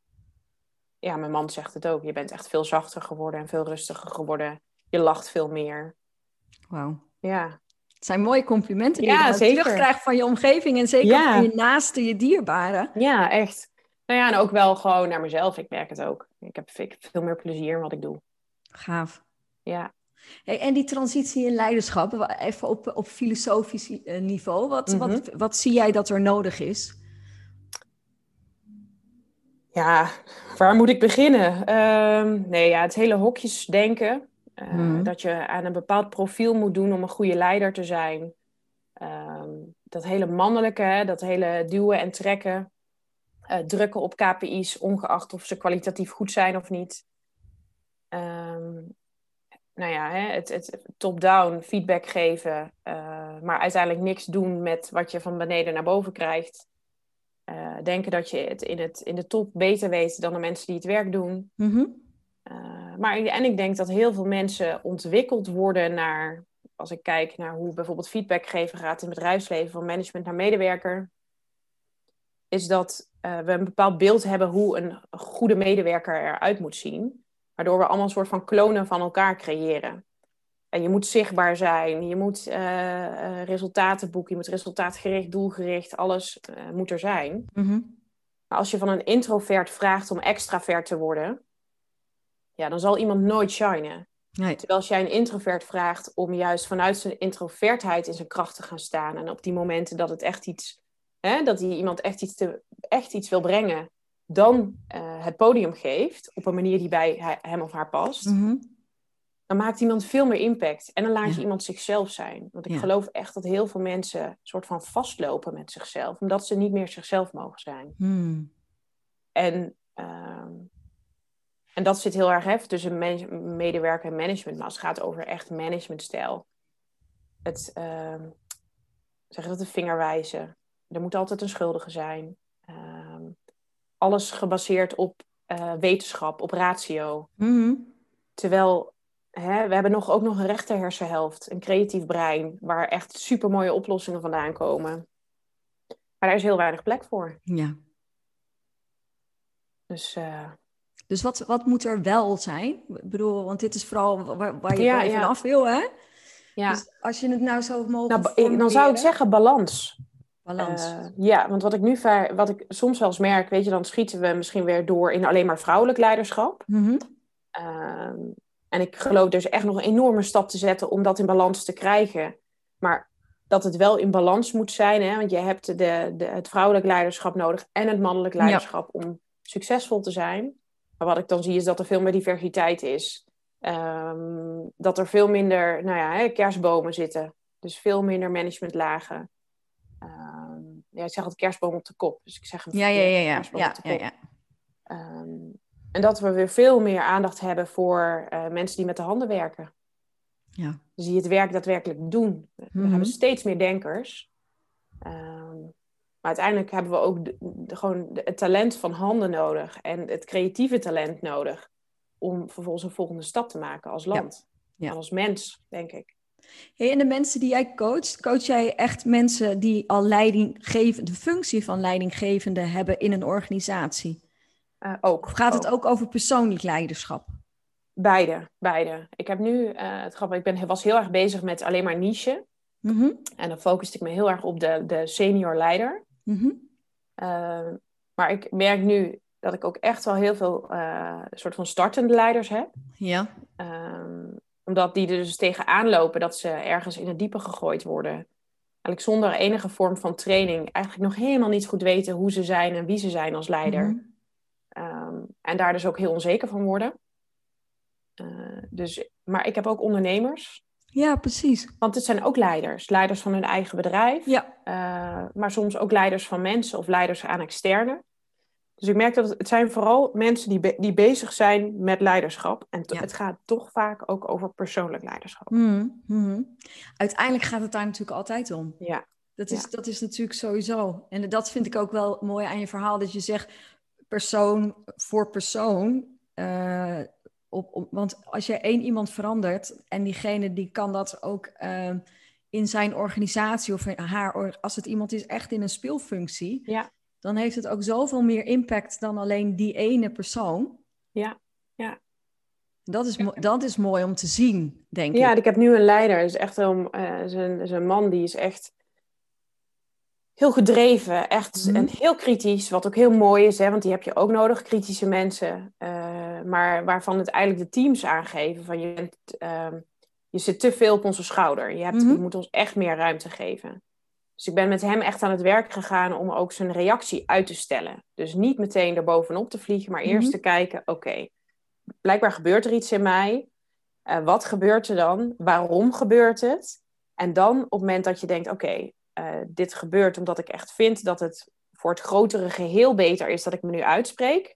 ja, mijn man zegt het ook. Je bent echt veel zachter geworden en veel rustiger geworden. Je lacht veel meer. Wauw. Ja. Het zijn mooie complimenten die ja, je terugkrijgt van je omgeving en zeker van je naaste, je dierbaren. Ja, echt. Nou ja, en ook wel gewoon naar mezelf. Ik merk het ook. Ik heb veel meer plezier in wat ik doe. Gaaf. Ja. Hey, en die transitie in leiderschap, even op, op filosofisch eh, niveau, wat, wat, Mhm. wat zie jij dat er nodig is? Ja, waar moet ik beginnen? Ehm, nee, ja, het hele hokjesdenken. Eh, Mhm. Dat je aan een bepaald profiel moet doen om een goede leider te zijn. Ehm, dat hele mannelijke, hè, dat hele duwen en trekken. eh, drukken op KPI's, ongeacht of ze kwalitatief goed zijn of niet. Ehm, nou ja, hè, het, het top-down feedback geven, eh, maar uiteindelijk niks doen met wat je van beneden naar boven krijgt. Denken dat je het in, het in de top beter weet dan de mensen die het werk doen. Mhm. Uh, maar en ik denk dat heel veel mensen ontwikkeld worden naar, als ik kijk naar hoe bijvoorbeeld feedback geven gaat in het bedrijfsleven van management naar medewerker, is dat uh, we een bepaald beeld hebben hoe een goede medewerker eruit moet zien. Waardoor we allemaal een soort van klonen van elkaar creëren. En je moet zichtbaar zijn, je moet uh, uh, resultaten boeken, je moet resultaatgericht, doelgericht, alles moet er zijn. Mm-hmm. Maar als je van een introvert vraagt om extravert te worden, ja, dan zal iemand nooit shinen. Nee. Terwijl als jij een introvert vraagt om juist vanuit zijn introvertheid in zijn kracht te gaan staan. En op die momenten dat het echt iets, hè, dat die iemand echt iets, te, echt iets wil brengen, dan uh, het podium geeft op een manier die bij hem of haar past. Mm-hmm. Dan maakt iemand veel meer impact. En dan laat Ja. je iemand zichzelf zijn. Want ik Ja. geloof echt dat heel veel mensen een soort van vastlopen met zichzelf. Omdat ze niet meer zichzelf mogen zijn. Hmm. En, ehm, en dat zit heel erg hef tussen man- medewerker en management. Maar als het gaat over echt managementstijl. Het, zeg je dat, de vingerwijzen. Er moet altijd een schuldige zijn. Ehm, alles gebaseerd op eh, wetenschap, op ratio. Mm-hmm. Terwijl hè, we hebben nog, ook nog een rechter hersenhelft, een creatief brein, waar echt supermooie oplossingen vandaan komen. Maar daar is heel weinig plek voor. Ja. Dus eh, Dus wat, wat moet er wel zijn? Ik bedoel, want dit is vooral waar, waar je, Ja, ja. vanaf wil, hè? ja, Dus als je het nou zo mogelijk nou, dan zou ik zeggen balans. Balans. Eh, ja, want wat ik nu wat ik soms wel eens merk, weet je, dan schieten we misschien weer door in alleen maar vrouwelijk leiderschap. Ehm, en ik geloof dus echt nog een enorme stap te zetten om dat in balans te krijgen. Maar dat het wel in balans moet zijn, hè? want je hebt de, de, het vrouwelijk leiderschap nodig en het mannelijk leiderschap om succesvol te zijn. Maar wat ik dan zie is dat er veel meer diversiteit is. Ehm, dat er veel minder nou ja, hè, kerstbomen zitten. Dus veel minder managementlagen. Ehm, ja, ik zeg altijd kerstboom op de kop. Dus ik zeg hem Ja, ja, ja, ja. ja, ja, ja. Ehm, en dat we weer veel meer aandacht hebben voor eh, mensen die met de handen werken. Ja. Dus die het werk daadwerkelijk doen. We Mhm. hebben steeds meer denkers. Ehm, maar uiteindelijk hebben we ook de, de- gewoon het talent van handen nodig. En het creatieve talent nodig. Om vervolgens een volgende stap te maken als land. Ja. En als mens, denk ik. Hey, en de mensen die jij coacht, coach jij echt mensen die al leidinggevende, de functie van leidinggevende hebben in een organisatie? Eh, ook. Of gaat het ook? ook over persoonlijk leiderschap? Beide, beide. Ik heb nu, eh, het grappige, ik ben, was heel erg bezig met alleen maar niche. Mhm, En dan focuste ik me heel erg op de, de senior leider. Mhm. Uh, maar ik merk nu dat ik ook echt wel heel veel uh, soort van startende leiders heb. Ja. Um, omdat die er dus tegenaan lopen dat ze ergens in het diepe gegooid worden. Eigenlijk zonder enige vorm van training. Eigenlijk nog helemaal niet goed weten hoe ze zijn en wie ze zijn als leider. Mhm. Um, en daar dus ook heel onzeker van worden. Uh, dus, maar ik heb ook ondernemers. Ja, precies. Want het zijn ook leiders. Leiders van hun eigen bedrijf. Ja. Uh, maar soms ook leiders van mensen of leiders aan externe. Dus ik merk dat het, het zijn vooral mensen die, be die bezig zijn met leiderschap. En Ja. het gaat toch vaak ook over persoonlijk leiderschap. Mm -hmm. Uiteindelijk gaat het daar natuurlijk altijd om. Ja. Dat is, Ja. dat is natuurlijk sowieso. En dat vind ik ook wel mooi aan je verhaal. Dat je zegt persoon voor persoon. Uh, op, op, want als je één iemand verandert en diegene die kan dat ook uh, in zijn organisatie of in haar, als het iemand is echt in een speelfunctie, Ja. dan heeft het ook zoveel meer impact dan alleen die ene persoon. Ja, ja. Dat is, dat is mooi om te zien, denk Ja, ik. ik heb nu een leider. is echt een, uh, is een, is een man die is echt heel gedreven, echt Mhm. en heel kritisch, wat ook heel mooi is, hè, want die heb je ook nodig, kritische mensen. Eh, maar waarvan het eigenlijk de teams aangeven van je, bent, ehm, je zit te veel op onze schouder. Je, hebt, Mhm. je moet ons echt meer ruimte geven. Dus ik ben met hem echt aan het werk gegaan om ook zijn reactie uit te stellen. Dus niet meteen er bovenop te vliegen, maar eerst Mhm. te kijken, oké, blijkbaar gebeurt er iets in mij. Eh, wat gebeurt er dan? Waarom gebeurt het? En dan op het moment dat je denkt, oké, eh, dit gebeurt omdat ik echt vind dat het voor het grotere geheel beter is dat ik me nu uitspreek.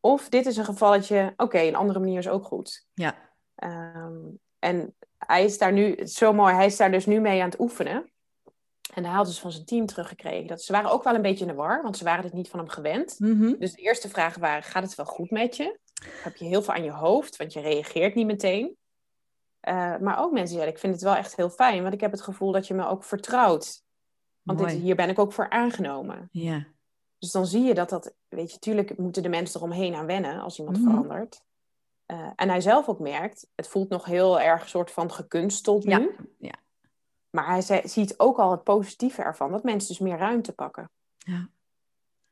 Of dit is een gevalletje, oké, een andere manier is ook goed. Ja. Ehm, en hij is daar nu, zo mooi, hij is daar dus nu mee aan het oefenen. En hij had dus van zijn team teruggekregen. Dat ze waren ook wel een beetje in de war, want ze waren het niet van hem gewend. Mhm. Dus de eerste vragen waren, gaat het wel goed met je? Heb je heel veel aan je hoofd, want je reageert niet meteen. Eh, maar ook mensen zeiden, ik vind het wel echt heel fijn, want ik heb het gevoel dat je me ook vertrouwt. Want dit, hier ben ik ook voor aangenomen. Ja. Dus dan zie je dat dat, weet je, tuurlijk moeten de mensen eromheen aan wennen als iemand Mhm. verandert. Eh, en hij zelf ook merkt, het voelt nog heel erg soort van gekunsteld nu. Ja. Maar hij ziet ook al het positieve ervan, dat mensen dus meer ruimte pakken. Ja.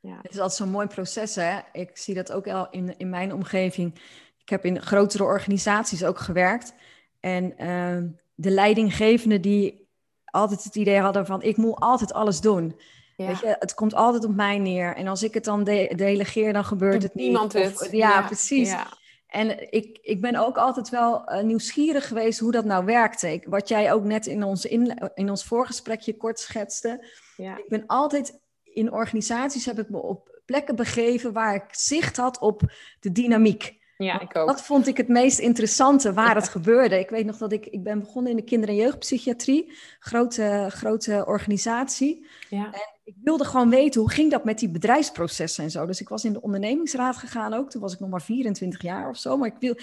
Ja. Het is altijd zo'n mooi proces, hè? Ik zie dat ook al in, in mijn omgeving. Ik heb in grotere organisaties ook gewerkt. En ehm, de leidinggevenden die altijd het idee hadden van... ik moet altijd alles doen. Ja. Weet je, het komt altijd op mij neer. En als ik het dan de- delegeer, dan gebeurt Doet het niet. niemand Of- het. ja, precies. Ja. En ik, ik ben ook altijd wel eh, nieuwsgierig geweest hoe dat nou werkte. Ik, wat jij ook net in ons, in, in ons voorgesprekje kort schetste. Ja. Ik ben altijd in organisaties heb ik me op plekken begeven waar ik zicht had op de dynamiek. Ja, ik ook. Dat vond ik het meest interessante waar het gebeurde. Ik weet nog dat ik, ik ben begonnen in de kinder- en jeugdpsychiatrie, grote, grote organisatie. Ja. Ik wilde gewoon weten hoe ging dat met die bedrijfsprocessen en zo. Dus ik was in de ondernemingsraad gegaan ook. Toen was ik nog maar 24 jaar of zo. Maar ik, wil,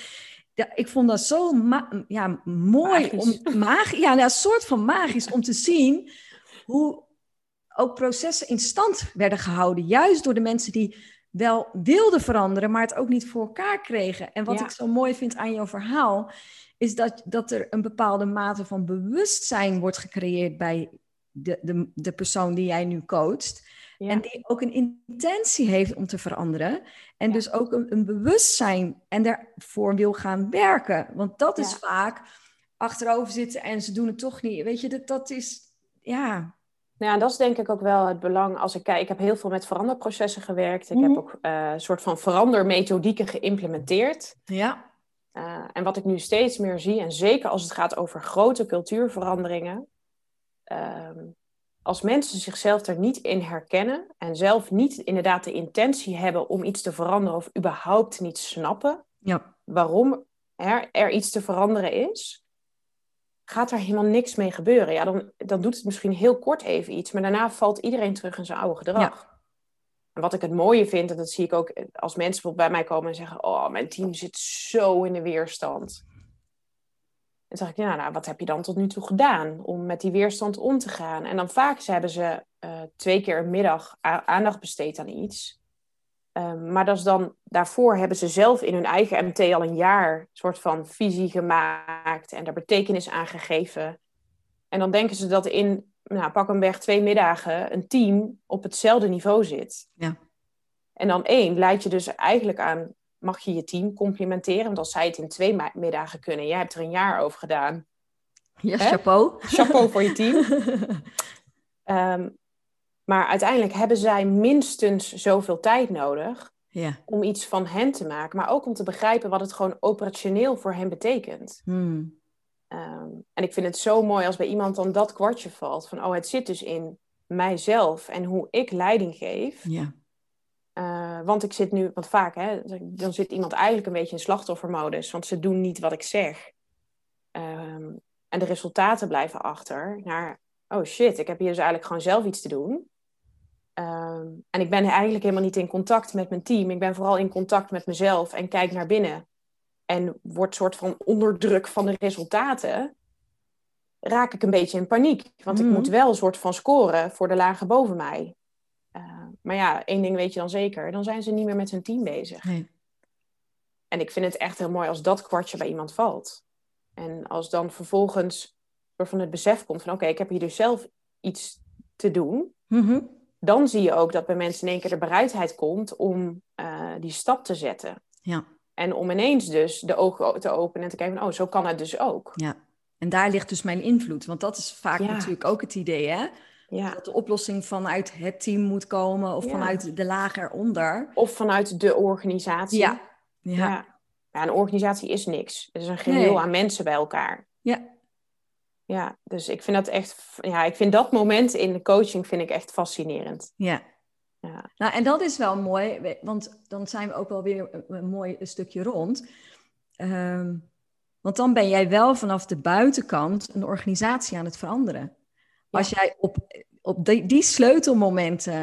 ja, ik vond dat zo ma- ja, mooi. Magisch. Om, mag, ja, nou, een soort van magisch om te zien hoe ook processen in stand werden gehouden. Juist door de mensen die wel wilden veranderen, maar het ook niet voor elkaar kregen. En wat Ja. ik zo mooi vind aan jouw verhaal, is dat, dat er een bepaalde mate van bewustzijn wordt gecreëerd bij de, de, de persoon die jij nu coacht. Ja. En die ook een intentie heeft om te veranderen. En Ja. dus ook een, een bewustzijn en daarvoor wil gaan werken. Want dat is vaak achterover zitten en ze doen het toch niet. Weet je, dat, dat is, ja. Nou ja, dat is denk ik ook wel het belang. Als ik kijk, ik heb heel veel met veranderprocessen gewerkt. Ik Mhm. heb ook eh, een soort van verandermethodieken geïmplementeerd. Ja. Eh, en wat ik nu steeds meer zie, en zeker als het gaat over grote cultuurveranderingen, ehm, als mensen zichzelf er niet in herkennen en zelf niet inderdaad de intentie hebben om iets te veranderen of überhaupt niet snappen Ja. waarom er, er iets te veranderen is, gaat er helemaal niks mee gebeuren. Ja, dan, dan doet het misschien heel kort even iets, maar daarna valt iedereen terug in zijn oude gedrag. En wat ik het mooie vind, en dat zie ik ook als mensen bijvoorbeeld bij mij komen en zeggen: Oh, mijn team zit zo in de weerstand. Dan zeg ik: Ja, nou, wat heb je dan tot nu toe gedaan om met die weerstand om te gaan? En dan vaak hebben ze eh, twee keer een middag aandacht besteed aan iets. Ehm, maar dat is dan, daarvoor hebben ze zelf in hun eigen MT al een jaar een soort van visie gemaakt en daar betekenis aan gegeven. En dan denken ze dat in nou, pak een weg twee middagen een team op hetzelfde niveau zit. Ja. En dan één, leid je dus eigenlijk aan, mag je je team complimenteren? Want als zij het in twee middagen kunnen, jij hebt er een jaar over gedaan. Ja, chapeau. Chapeau voor je team. Ehm, maar uiteindelijk hebben zij minstens zoveel tijd nodig ja. om iets van hen te maken, maar ook om te begrijpen wat het gewoon operationeel voor hen betekent. Hmm. Ehm, en ik vind het zo mooi als bij iemand dan dat kwartje valt van, oh, het zit dus in mijzelf en hoe ik leiding geef. Ja. Eh, want ik zit nu, want vaak, hè, dan zit iemand eigenlijk een beetje in slachtoffermodus, want ze doen niet wat ik zeg. Ehm, en de resultaten blijven achter naar, oh shit, ik heb hier dus eigenlijk gewoon zelf iets te doen. Ehm, en ik ben eigenlijk helemaal niet in contact met mijn team. Ik ben vooral in contact met mezelf en kijk naar binnen. En wordt soort van onderdruk van de resultaten. Raak ik een beetje in paniek. Want Mhm. ik moet wel een soort van scoren voor de lagen boven mij. Uh, maar ja, één ding weet je dan zeker. Dan zijn ze niet meer met hun team bezig. Nee. En ik vind het echt heel mooi als dat kwartje bij iemand valt. En als dan vervolgens door van het besef komt van... oké, ik heb hier dus zelf iets te doen. Mhm. Dan zie je ook dat bij mensen in één keer de bereidheid komt om eh, die stap te zetten. Ja. En om ineens dus de ogen te openen en te kijken van, oh, zo kan het dus ook. ja. En daar ligt dus mijn invloed. Want dat is vaak Ja. natuurlijk ook het idee, hè? Ja. Dat de oplossing vanuit het team moet komen of Ja. vanuit de laag eronder. Of vanuit de organisatie. Ja. Ja. Ja. Ja, een organisatie is niks. Het is een geheel Nee. aan mensen bij elkaar. Ja. Ja, dus ik vind dat echt, ja, ik vind dat moment in de coaching vind ik echt fascinerend. ja. Ja, Nou, en dat is wel mooi, want dan zijn we ook wel weer een, mooi stukje rond. Ehm, want dan ben jij wel vanaf de buitenkant een organisatie aan het veranderen. Als jij op, op die, die sleutelmomenten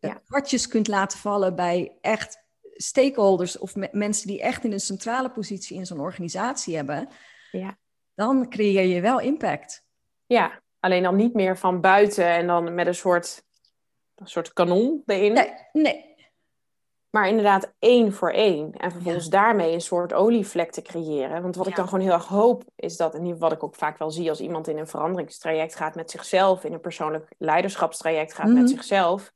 eh, Ja. kwartjes kunt laten vallen bij echt stakeholders of me- mensen die echt in een centrale positie in zo'n organisatie hebben, Ja. Dan creëer je wel impact. ja, alleen dan niet meer van buiten en dan met een soort, een soort kanon erin. Nee, nee. Maar inderdaad één voor één. En vervolgens daarmee een soort olievlek te creëren. Want wat ik dan gewoon heel erg hoop, is dat, en wat ik ook vaak wel zie als iemand in een veranderingstraject gaat met zichzelf, in een persoonlijk leiderschapstraject gaat Mhm. met zichzelf,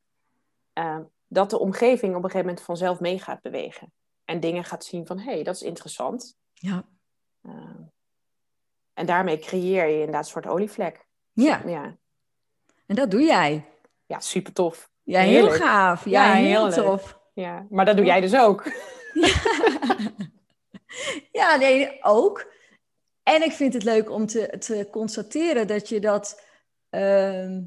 eh, dat de omgeving op een gegeven moment vanzelf mee gaat bewegen. En dingen gaat zien van, hé, hey, dat is interessant. Ja. Eh, en daarmee creëer je inderdaad een soort olievlek. ja, Ja, en dat doe jij. ja super tof. Ja, heel Heerlijk. gaaf. Ja, Ja, heel, tof. Ja, maar dat doe jij dus ook. Ja, nee, ook. En ik vind het leuk om te, te constateren dat je dat, ehm,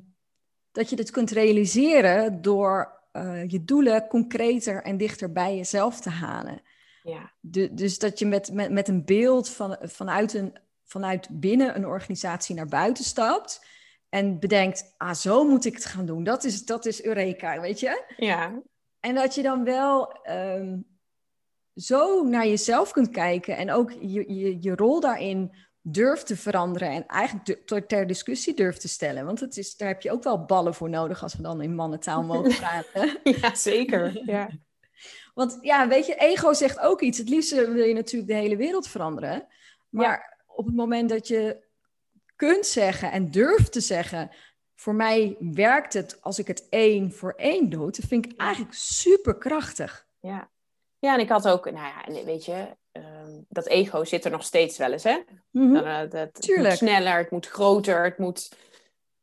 dat je dit kunt realiseren door eh, je doelen concreter en dichter bij jezelf te halen. Ja, Du- dus dat je met, met, met een beeld van, vanuit, een, vanuit binnen een organisatie naar buiten stapt en bedenkt, ah, zo moet ik het gaan doen. Dat is, dat is Eureka, weet je? ja, En dat je dan wel ehm, zo naar jezelf kunt kijken en ook je, je, je rol daarin durft te veranderen en eigenlijk ter discussie durft te stellen. Want het is, daar heb je ook wel ballen voor nodig als we dan in mannentaal mogen praten. ja zeker. Ja. Want ja, weet je, ego zegt ook iets. Het liefst wil je natuurlijk de hele wereld veranderen. Maar op het moment dat je kunt zeggen en durft te zeggen... voor mij werkt het als ik het één voor één doe... dat vind ik eigenlijk super krachtig. Ja. ja, en ik had ook, nou ja, weet je, ehm, dat ego zit er nog steeds wel eens, hè? Mhm. Eh, dat, het moet sneller, het moet groter, het moet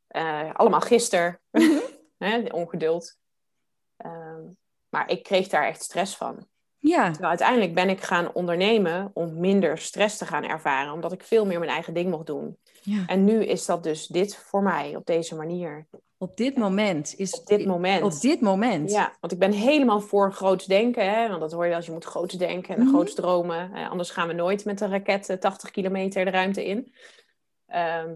eh, allemaal gisteren. Mhm. ongeduld. Ehm, maar ik kreeg daar echt stress van. Ja, Terwijl uiteindelijk ben ik gaan ondernemen om minder stress te gaan ervaren, omdat ik veel meer mijn eigen ding mocht doen. ja. En nu is dat dus dit voor mij, op deze manier. op dit moment is... Op dit moment. Op dit moment. Ja, want ik ben helemaal voor groots denken. Hè? Want dat hoor je als je moet groots denken en Mhm. groots dromen. Anders gaan we nooit met een raket eh, 80 kilometer de ruimte in. Ehm,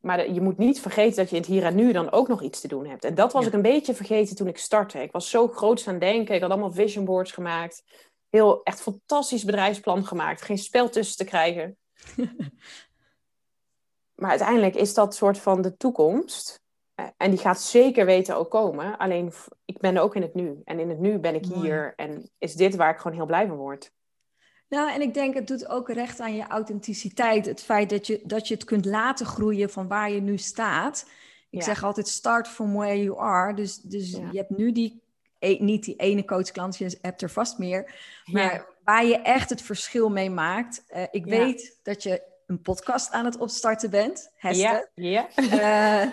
maar je moet niet vergeten dat je in het hier en nu dan ook nog iets te doen hebt. En dat was Ja. ik een beetje vergeten toen ik startte. Ik was zo groots aan het denken. Ik had allemaal vision boards gemaakt. Heel echt fantastisch bedrijfsplan gemaakt. Geen spel tussen te krijgen. maar uiteindelijk is dat soort van de toekomst. Eh, En die gaat zeker weten ook komen. Alleen ik ben ook in het nu. En in het nu ben ik Mooi. hier. En is dit waar ik gewoon heel blij van word. Nou, en ik denk het doet ook recht aan je authenticiteit. Het feit dat je, dat je het kunt laten groeien van waar je nu staat. Ik Ja. zeg altijd start from where you are. Dus, dus Ja. je hebt nu die, e- niet die ene coachklant, je hebt er vast meer. Maar Ja. waar je echt het verschil mee maakt. Eh, ik weet dat je een podcast aan het opstarten bent, Hester. Ja, ja. Eh,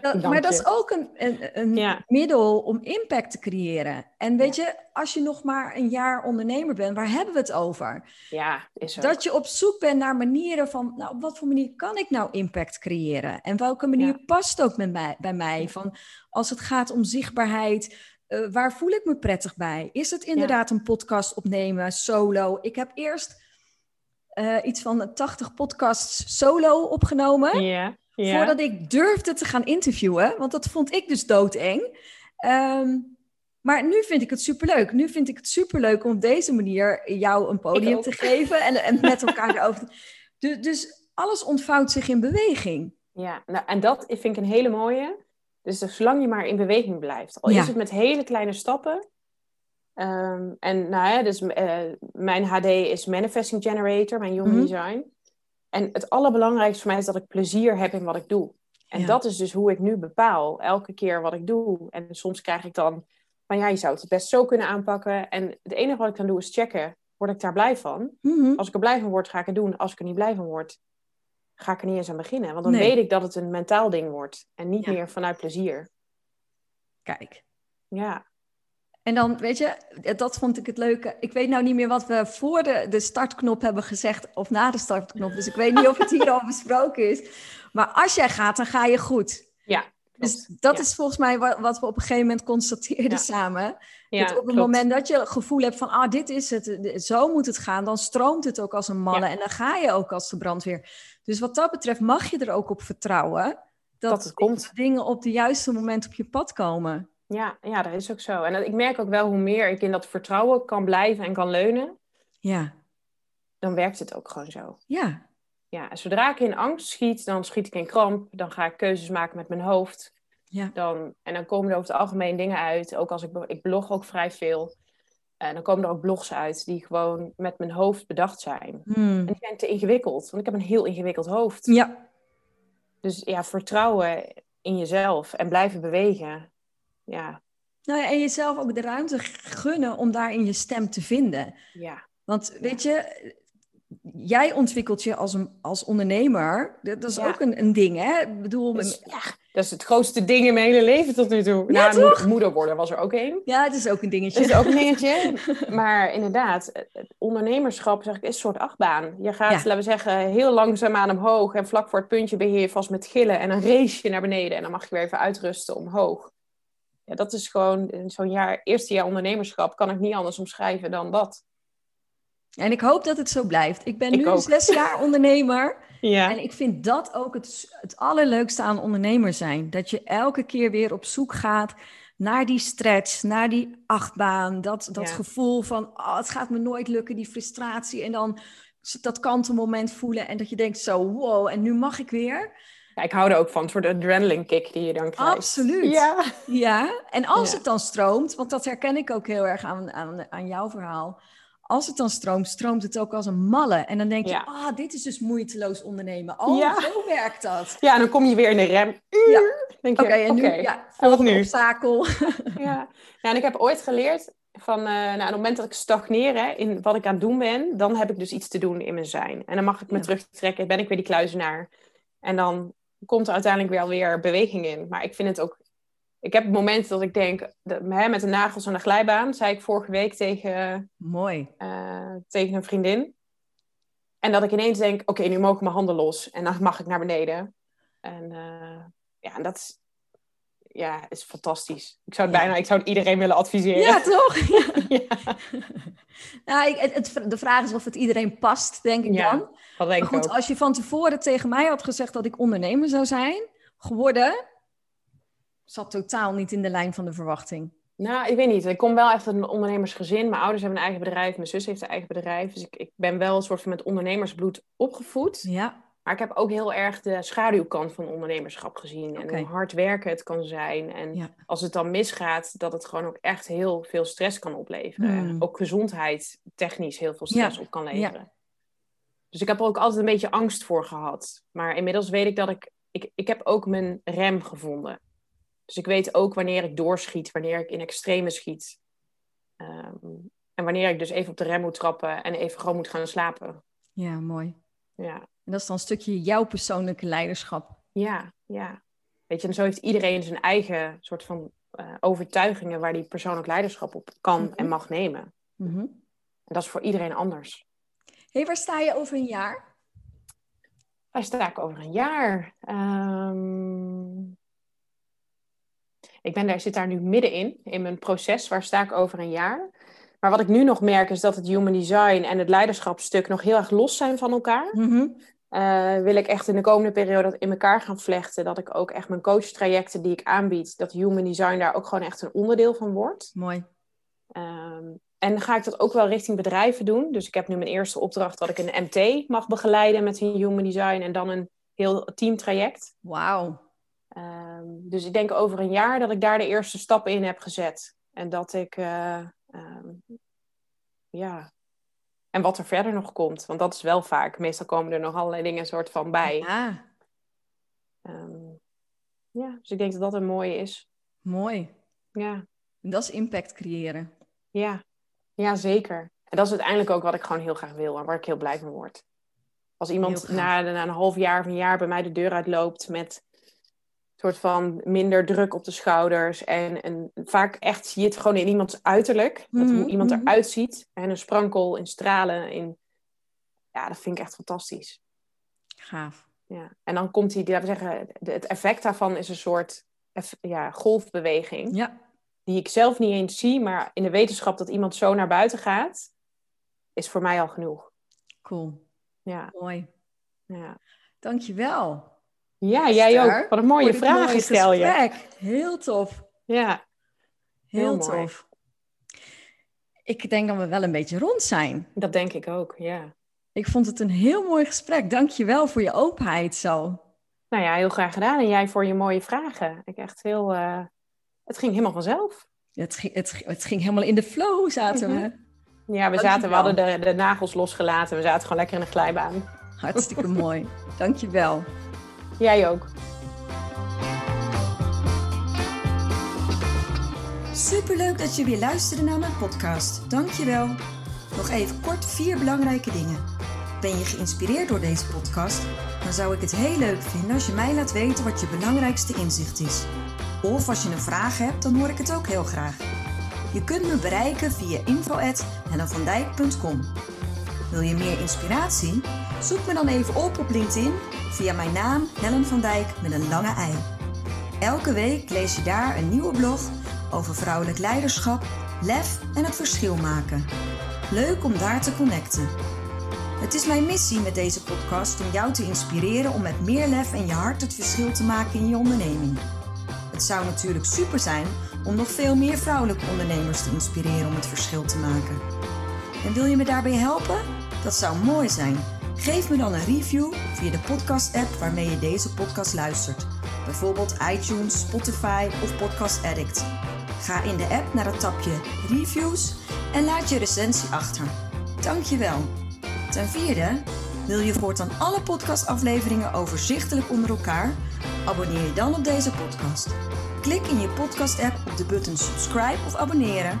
dat- maar dat is ook een, een, een Ja. middel om impact te creëren. En weet je, als je nog maar een jaar ondernemer bent, waar hebben we het over? ja, is ook. Dat je op zoek bent naar manieren van, nou, op wat voor manier kan ik nou impact creëren? En welke manier past ook met mij, bij mij? Van, als het gaat om zichtbaarheid, eh, waar voel ik me prettig bij? Is het inderdaad een podcast opnemen, solo? Ik heb eerst eh, iets van 80 podcasts solo opgenomen. Voordat ik durfde te gaan interviewen, want dat vond ik dus doodeng. Ehm, maar nu vind ik het superleuk. Nu vind ik het superleuk om op deze manier jou een podium te geven en, en met elkaar erover te... Dus, dus alles ontvouwt zich in beweging. Ja, nou, en dat vind ik een hele mooie. Dus zolang je maar in beweging blijft. Al Ja. is het met hele kleine stappen. Ehm, en nou ja, dus eh, mijn HD is Manifesting Generator, mijn Human Mhm. Design. En het allerbelangrijkste voor mij is dat ik plezier heb in wat ik doe. En Ja. dat is dus hoe ik nu bepaal, elke keer wat ik doe. En soms krijg ik dan van ja, je zou het best zo kunnen aanpakken. En het enige wat ik dan doe is checken, word ik daar blij van? Mhm. Als ik er blij van word, ga ik het doen. Als ik er niet blij van word, ga ik er niet eens aan beginnen. Want dan Nee. weet ik dat het een mentaal ding wordt. En niet Ja. meer vanuit plezier. Kijk. Ja, En dan, weet je, dat vond ik het leuke. Ik weet nou niet meer wat we voor de, de startknop hebben gezegd of na de startknop. Dus ik weet niet of het hier al besproken is. Maar als jij gaat, dan ga je goed. ja. Dus dat Ja. is volgens mij wat, wat we op een gegeven moment constateerden Ja. samen. Ja, dat op het klopt. moment dat je het gevoel hebt van, ah, dit is het, zo moet het gaan, dan stroomt het ook als een malle en dan ga je ook als de brandweer. Dus wat dat betreft mag je er ook op vertrouwen dat, Dat het komt. dingen op de juiste moment op je pad komen. Ja, ja, dat is ook zo. En dat- ik merk ook wel hoe meer ik in dat vertrouwen kan blijven en kan leunen, Ja, dan werkt het ook gewoon zo. ja, Ja, zodra ik in angst schiet, dan schiet ik in kramp. Dan ga ik keuzes maken met mijn hoofd. ja. Dan, en dan komen er over het algemeen dingen uit. Ook als ik, ik blog ook vrij veel. En dan komen er ook blogs uit die gewoon met mijn hoofd bedacht zijn. Hmm. En die zijn te ingewikkeld, want ik heb een heel ingewikkeld hoofd. Ja, Dus ja, vertrouwen in jezelf en blijven bewegen. Ja, nou ja, en jezelf ook de ruimte gunnen om daarin je stem te vinden. ja, Want weet je, jij ontwikkelt je als, een, als ondernemer. Dat is Ja. ook een, een ding, hè? Ik bedoel, Dus, ja, dat is het grootste ding in mijn hele leven tot nu toe. Ja, nou, moeder worden was er ook één. ja, het is ook een dingetje. Dat is ook een dingetje. Maar inderdaad, het- het ondernemerschap zeg ik, is een soort achtbaan. Je gaat, laten we zeggen, heel langzaamaan omhoog. En vlak voor het puntje ben je vast met gillen. En dan race je naar beneden. En dan mag je weer even uitrusten omhoog. Ja, dat is gewoon zo'n jaar, eerste jaar ondernemerschap. Kan ik niet anders omschrijven dan dat. En ik hoop dat het zo blijft. Ik ben Ik nu ook. zes jaar ondernemer. Ja, En ik vind dat ook het, het allerleukste aan ondernemer zijn. Dat je elke keer weer op zoek gaat naar die stretch, naar die achtbaan. Dat, dat Ja. gevoel van, oh, het gaat me nooit lukken, die frustratie. En dan dat kantelmoment voelen en dat je denkt zo, wow, en nu mag ik weer. Ja, ik hou er ook van. Een soort adrenaline kick die je dan krijgt. Absoluut. Ja. Ja, en als Ja. het dan stroomt, want dat herken ik ook heel erg aan, aan, aan jouw verhaal. Als het dan stroomt, stroomt het ook als een malle. En dan denk je, Ja. ah, dit is dus moeiteloos ondernemen. Oh, Ja. zo werkt dat. ja, en dan kom je weer in de rem. Ja. Oké, en nu, ja, en wat nu? obstakel. Ja. ja, en ik heb ooit geleerd van, eh nou, op het moment dat ik stagneer hè, in wat ik aan het doen ben, dan heb ik dus iets te doen in mijn zijn. En dan mag ik me terugtrekken, ben ik weer die kluizenaar. En dan komt er uiteindelijk wel weer beweging in. Maar ik vind het ook, ik heb momenten dat ik denk, de, hè, met de nagels aan de glijbaan, zei ik vorige week tegen, Mooi. eh, tegen een vriendin. En dat ik ineens denk, oké, nu mogen mijn handen los. En dan mag ik naar beneden. En eh, ja, en dat is, ja, is fantastisch. Ik zou het Ja. bijna, ik zou het iedereen willen adviseren. Ja, toch? Ja. Ja, Nou, ik, het, de vraag is of het iedereen past, denk ik Ja, dan. dat Maar denk ik goed, ook. als je van tevoren tegen mij had gezegd dat ik ondernemer zou zijn geworden, zat totaal niet in de lijn van de verwachting. Nou, ik weet niet. Ik kom wel echt uit een ondernemersgezin. Mijn ouders hebben een eigen bedrijf. Mijn zus heeft een eigen bedrijf. Dus ik, ik ben wel een soort van met ondernemersbloed opgevoed. Ja, Maar ik heb ook heel erg de schaduwkant van ondernemerschap gezien. En hoe hard werken het kan zijn. En Ja. als het dan misgaat, dat het gewoon ook echt heel veel stress kan opleveren. En ook gezondheid technisch heel veel stress Ja. op kan leveren. Dus ik heb er ook altijd een beetje angst voor gehad. Maar inmiddels weet ik dat ik... Ik, ik heb ook mijn rem gevonden. Dus ik weet ook wanneer ik doorschiet, wanneer ik in extreme schiet. Ehm, en wanneer ik dus even op de rem moet trappen en even gewoon moet gaan slapen. ja, mooi. Ja, En dat is dan een stukje jouw persoonlijke leiderschap. ja, ja. Weet je, en zo heeft iedereen zijn eigen soort van eh, overtuigingen waar die persoonlijk leiderschap op kan Mhm. en mag nemen. Mhm. En dat is voor iedereen anders. hey, waar sta je over een jaar? Waar sta ik over een jaar? Ehm, ik ben daar, zit daar nu middenin, in mijn proces. Waar sta ik over een jaar? Maar wat ik nu nog merk is dat het human design en het leiderschapsstuk nog heel erg los zijn van elkaar. Mhm. Eh, wil ik echt in de komende periode dat in elkaar gaan vlechten. Dat ik ook echt mijn coachtrajecten die ik aanbied, dat human design daar ook gewoon echt een onderdeel van wordt. Mooi. Ehm, en dan ga ik dat ook wel richting bedrijven doen. Dus ik heb nu mijn eerste opdracht dat ik een MT mag begeleiden met een human design en dan een heel teamtraject. Wauw. Ehm, dus ik denk over een jaar dat ik daar de eerste stappen in heb gezet. En dat ik, eh, ja, en wat er verder nog komt. Want dat is wel vaak. Meestal komen er nog allerlei dingen soort van bij. Ja. Ehm, Ja, dus ik denk dat dat een mooie is. Mooi. Ja, En dat is impact creëren. ja. ja zeker. En dat is uiteindelijk ook wat ik gewoon heel graag wil en waar ik heel blij van word. Als iemand na, na een half jaar of een jaar bij mij de deur uitloopt met soort van minder druk op de schouders. En, en vaak echt zie je het gewoon in iemands uiterlijk. Dat Mhm, hoe iemand mhm. eruit ziet. En een sprankel, in stralen. In... Ja, dat vind ik echt fantastisch. Gaaf. Ja. En dan komt die, laten we zeggen, het effect daarvan is een soort ja, golfbeweging. Ja, Die ik zelf niet eens zie, maar in de wetenschap dat iemand zo naar buiten gaat, is voor mij al genoeg. cool. Ja, Mooi. ja. Dankjewel. Ja jij ook. Wat een mooie mooie stel je. Heel tof. Ja, Heel, Heel mooi. tof. Ik denk dat we wel een beetje rond zijn. dat denk ik ook. Ja. Ik vond het een heel mooi gesprek. Dank je wel voor je openheid zo. Nou ja, heel graag gedaan. En jij voor je mooie vragen. Ik echt heel. eh, Het ging helemaal vanzelf. Het ging, het, het ging helemaal in de flow, zaten Mhm. we. Ja, we, zaten, we hadden de, de nagels losgelaten. We zaten gewoon lekker in de glijbaan. Hartstikke mooi. Dank je wel. Jij ook. Superleuk dat je weer luisterde naar mijn podcast. Dankjewel. Nog even kort vier belangrijke dingen. Ben je geïnspireerd door deze podcast? Dan zou ik het heel leuk vinden als je mij laat weten wat je belangrijkste inzicht is. Of als je een vraag hebt, dan hoor ik het ook heel graag. Je kunt me bereiken via info.hellenvandijk.com Wil je meer inspiratie? Zoek me dan even op op LinkedIn via mijn naam Helen van Dijk met een lange ei. Elke week lees je daar een nieuwe blog over vrouwelijk leiderschap, lef en het verschil maken. Leuk om daar te connecten. Het is mijn missie met deze podcast om jou te inspireren om met meer lef en je hart het verschil te maken in je onderneming. Het zou natuurlijk super zijn om nog veel meer vrouwelijke ondernemers te inspireren om het verschil te maken. En wil je me daarbij helpen? Dat zou mooi zijn. Geef me dan een review via de podcast-app waarmee je deze podcast luistert. Bijvoorbeeld iTunes, Spotify of Podcast Addict. Ga in de app naar het tapje Reviews en laat je recensie achter. Dankjewel. Ten vierde, wil je voortaan alle podcastafleveringen overzichtelijk onder elkaar? Abonneer je dan op deze podcast. Klik in je podcast-app op de button subscribe of abonneren.